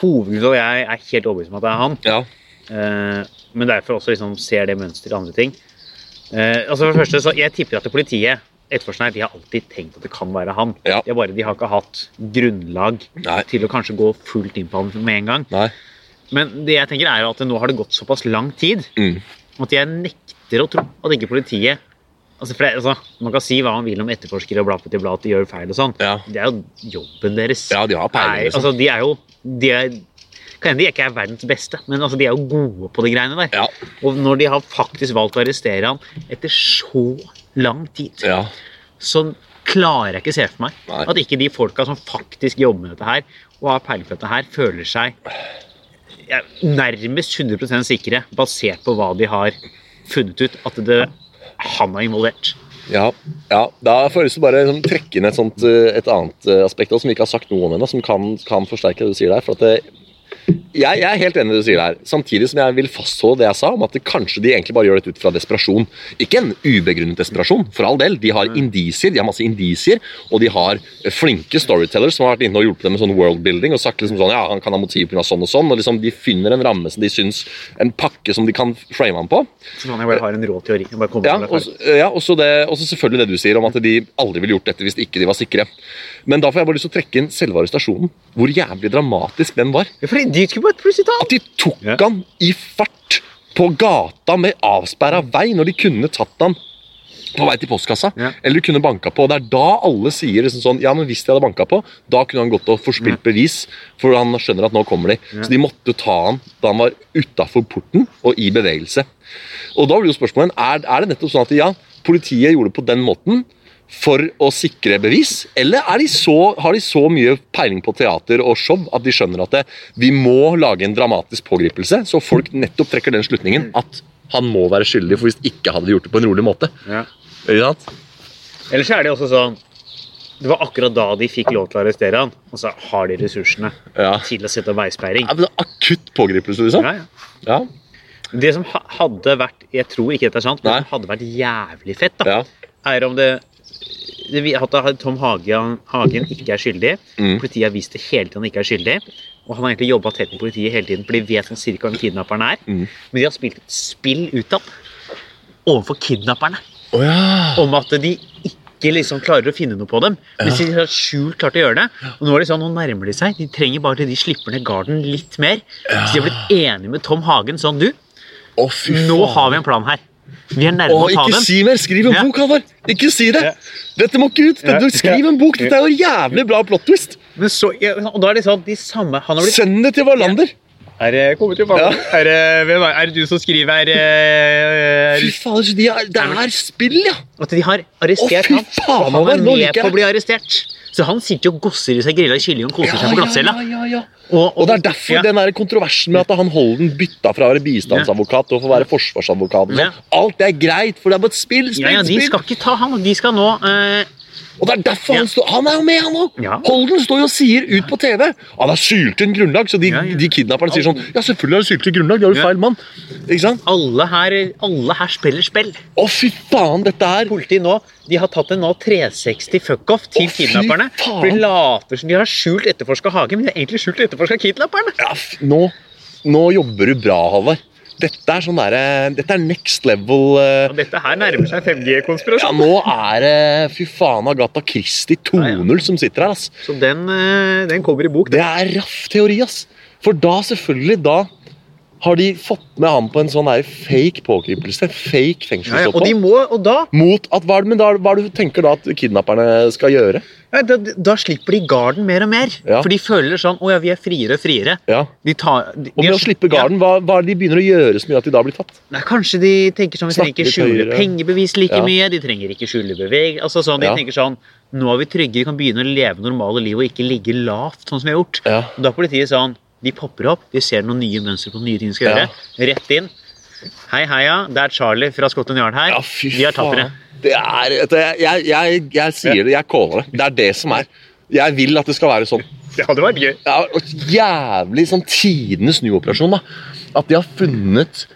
hovedgrunnen til at jeg er helt overbevist om at det er han. Ja. Eh, men derfor også liksom ser det mønsteret i andre ting. Eh, altså for det første, så Jeg tipper at det politiet etterforskerne, de har alltid tenkt at det kan være han. Ja. De, har bare, de har ikke hatt grunnlag Nei. til å kanskje gå fullt inn på han med en gang. Nei. Men det jeg tenker er jo at nå har det gått såpass lang tid Mm. at jeg nekter å tro at ikke politiet altså det, altså, Man kan si hva man vil om etterforskere og bla, bla, bla, at de gjør feil og sånn. Ja. Det er jo jobben deres. Ja, de har peiling, liksom. altså, de er jo de er, Kan hende de ikke er verdens beste, men altså, de er jo gode på de greiene der. Ja. Og når de har faktisk valgt å arrestere han etter så lang tid, Ja. så klarer jeg ikke se for meg Nei. at ikke de folka som faktisk jobber med dette her, og har peiling på dette her, føler seg ja, nærmest 100% sikre, basert på hva de har funnet ut, at det, han er involvert. Ja, ja, da jeg lyst til å bare liksom, trekke inn et, sånt, eh, et annet eh, aspekt også, som vi ikke har sagt noe om ennå, som kan, kan forsterke det du sier der. for at det, jeg, jeg er helt enig i det du sier der, samtidig som jeg vil fastholde det jeg sa om at det kanskje de egentlig bare gjør dette ut fra desperasjon. Ikke en ubegrunnet desperasjon, for all del. De har indisier, de har masse indisier, og de har flinke storytellers som har vært inne og hjulpet dem med sånn worldbuilding og sagt liksom sånn, ja, han kan ha motiv pga. sånn og sånn, og liksom de finner en ramme som de syns En pakke som de kan frame ham på. Sånn jeg bare har en rå teori. Bare Ja, det og, så ja, det, selvfølgelig det du sier om at de aldri ville gjort dette hvis ikke de var sikre. Men da får jeg bare lyst til å trekke inn selve arrestasjonen. Hvor jævlig dramatisk den var. Ja, fordi de skulle bare plutselig ta At de tok Ja. han i fart på gata med avsperra vei, når de kunne tatt han på vei til postkassa. Ja. Eller de kunne banka på. Det er da alle sier liksom sånn Ja, men hvis de hadde banka på, da kunne han gått og forspilt bevis, for han skjønner at nå kommer de. Så de måtte ta han da han var utafor porten og i bevegelse. Og da blir jo spørsmålet er, er det nettopp sånn at ja, politiet gjorde det på den måten for å sikre bevis, eller er de så, har de så mye peiling på teater og show at de skjønner at det, vi må lage en dramatisk pågripelse, så folk nettopp trekker den slutningen at han må være skyldig, for hvis ikke hadde de gjort det på en rolig måte. Ja. Ikke sant? Eller så er det også sånn Det var akkurat da de fikk lov til å arrestere han, og så har de ressursene Ja. til å sette veisperring. Ja, men det Akutt pågripelse, liksom? Ja, ja. Ja. Det som hadde vært Jeg tror ikke dette er sant, men Nei. det som hadde vært jævlig fett, da, ja. er om det, at Tom Hagen, Hagen ikke er skyldig. Mm. Politiet har vist det hele tiden han ikke er skyldig. Og han har egentlig jobba tett med politiet hele tiden, for de vet sånn cirka hvem kidnapperen er. Mm. Men de har spilt et spill utad overfor kidnapperne oh, ja. om at de ikke liksom klarer å finne noe på dem. Mens de har skjult klart å gjøre det. Og nå er det sånn, nå nærmer de seg. De trenger bare til de slipper ned garden litt mer. Så de har blitt enige med Tom Hagen sånn Du, oh, nå har vi en plan her. Vi er nærme Å, å ta ikke si mer! Skriv en Ja. bok, Halvard! Ikke si det! Ja. Dette må ikke ut! Ja. Dette, skriv en bok! Dette er jo jævlig bra plot twist! Men så, ja, og da er det sånn, de samme Han har blitt Send det til Wallander! Er det kommet tilbake? Ja. Er, det, er, er det du som skriver eh, Fy faen, de er, det er spill, ja! At de har arrestert fy han? er med på å bli arrestert. Så han sitter jo og gosser i seg grilla kylling og koser seg på glattcella. ja, ja, ja. Og, Og det er derfor ja. den der kontroversen med at han Holden bytta fra å være bistandsadvokat til å få være forsvarsadvokat. Ja. Alt det er greit, for det er bare et spill. spill, ja, ja, De spill. skal ikke ta han. De skal nå eh, Og det er derfor Ja. han står Han er jo med, han òg! Ja. Holden står jo og sier ut på TV Han har syltynt grunnlag, så de, Ja, de kidnapperne sier sånn Ja, selvfølgelig har du syltynt grunnlag, de har Ja. feil mann. Ikke sant? alle, her, alle her spiller spill. Å, fy faen, dette er Politiet nå de har tatt en nå 360 fuckoff til Å, kidnapperne. For de later som de har skjult etterforska Hagen, men de har egentlig skjult etterforska kidnapperne. ja, nå, nå jobber du bra, Halvard. Dette er sånn der, Dette er next level uh, dette her nærmer seg 5G-konspirasjon. Ja, nå er det Fy faen, Agatha Christie 2.0 som sitter her, ass. Så den, eh, den kommer i bok. Det er raff teori, ass. For da, selvfølgelig, da har de fått med ham på en sånn der fake pågripelse. Fake Ja, ja, og de må, og da, Mot at, hva, men da, hva du tenker da at kidnapperne skal gjøre? ja, da, da slipper de garden mer og mer. Ja. For de føler sånn Å ja, vi er friere og friere. Ja. De tar, de, Og de med har- å slippe garden, hva, hva er det de begynner å gjøre som gjør at de da blir tatt? Nei, kanskje de tenker sånn Vi trenger ikke skjule pengebevis like mye. De trenger ikke skjule beveg... Altså sånn, De tenker sånn Nå er vi trygge, vi kan begynne å leve normale liv og ikke ligge lavt, sånn som vi har gjort. Ja. Og da er politiet sånn De popper opp, de ser noen nye mønstre på nye ting de skal Ja. gjøre. Rett inn. Hei, heia, det er Charlie fra Scotland Yard her. Ja, fy Vi er tapere. Det er, vet du, jeg, jeg, jeg, jeg sier det, jeg caller det. Det er det som er. Jeg vil at det skal være sånn. Det hadde vært gøy. Ja, og jævlig sånn tidenes snuoperasjon, da. At de har funnet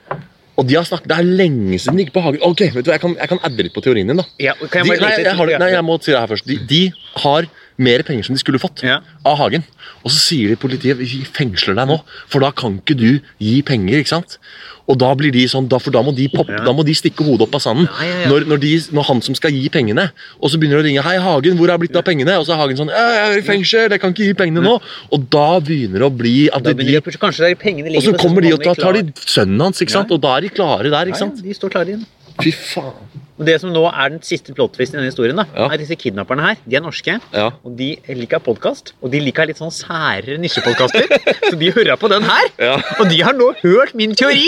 Og de har snakket, Det er lenge siden de gikk på Hagen. Ok, vet du, Jeg kan, jeg kan adde litt på teorien din. da Ja, kan jeg de, bare nei, legge jeg har, nei, jeg må si det her først. De, de har mer penger som de skulle fått Ja. av Hagen. Og så sier de politiet vi fengsler deg nå, for da kan ikke du gi penger. ikke sant? Og da blir de sånn, da, for da må de poppe, Ja. da må de stikke hodet opp av sanden. Ja, ja, ja. Når, når, de, når han som skal gi pengene, og så begynner de å ringe 'Hei, Hagen, hvor er blitt av pengene?' Og så er Hagen sånn 'Jeg er i fengsel, jeg kan ikke gi pengene nå.' Og da begynner det å bli at de, de, Og så kommer de og tar, tar de sønnen hans, ikke sant? Ja. og da er de klare der. ikke sant? Ja, ja, de står klare igjen. Fy faen. Og Det som nå er den siste plot-twisten i denne historien, da, Ja. er disse kidnapperne her. De er norske, Ja. og de liker podkast. Og de liker litt sånn sære nisjepodkaster, [LAUGHS] så de hører på den her. Ja. Og de har nå hørt min teori,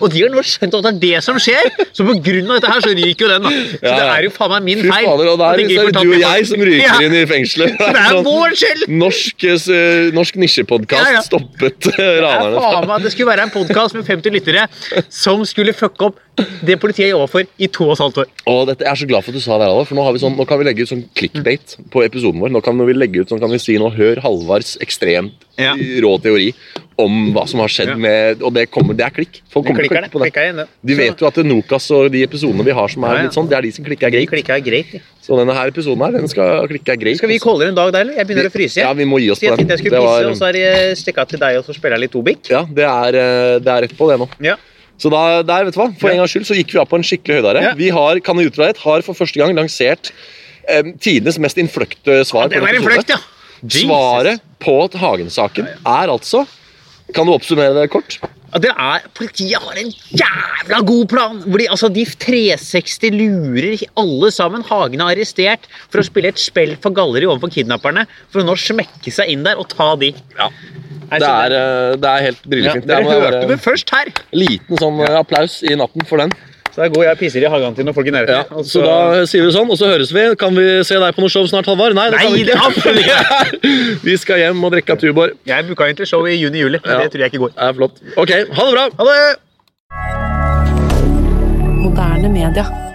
og de har nå skjønt at det er det som skjer. Så på grunn av dette her så ryker jo den, da. Så det er jo faen meg min feil. fader, og det der så er det du og jeg som ryker inn i fengselet. Så det er vår skyld! Norsk, eh, norsk nisjepodkast stoppet ranerne. Det er faen meg det skulle være en podkast med 50 lyttere som skulle fucke opp det politiet jobba for i to og et halvt år. Og dette, Jeg er så glad for at du sa det, Alva, for nå, har vi sånn, nå kan vi legge ut sånn clickbait på episoden vår. Nå kan vi legge ut sånn kan vi si nå, Hør Halvards ekstremt Ja. rå teori om hva som har skjedd Ja. med Og det, kommer, det er klikk. Folk kommer klikker klikke på det. Inn, ja. De vet jo at Nokas og de episodene vi har som er litt sånn, det er de som klikker er greit. klikker greit. Så denne her episoden her, den skal klikke greit. Skal vi calle en dag der, eller? Jeg begynner å fryse. Ja, vi må gi oss på den. jeg skulle pisse, og så har jeg stikka til deg og så spiller jeg litt Obik. Ja, det er, eh, det er rett på det nå. Ja. Så da, der, vet du hva, For Ja. en gangs skyld så gikk vi opp på en skikkelig høydare. Ja. Vi har, kan jeg har for første gang lansert eh, tidenes mest innfløkte svar. Det var innfløkt, ja. Jesus. Svaret på Hagen-saken er altså Kan du oppsummere det kort? Ja, Det er, Politiet har en jævla god plan! Hvor de, altså, de 360 lurer alle sammen. Hagen er arrestert for å spille et spill for galleri overfor kidnapperne. For å nå smekke seg inn der og ta de. Ja. Nei, Det er, eh, det er helt ja, brillefint. Dere Jeg må hørte det først her! Liten sånn eh, applaus i natten for den. Så det er god jeg pisser i hagen til noen folk i nærheten. Ja, og så da sier vi sånn, og så høres vi. Kan vi se deg på noe show snart, Halvard? Nei, det kan vi ikke. [LAUGHS] vi skal hjem og drikke av Tuborg. Jeg booka egentlig show i juni-juli, men Ja. det tror jeg ikke går. Det er flott. Ok, ha det bra! Ha det! Moderne media.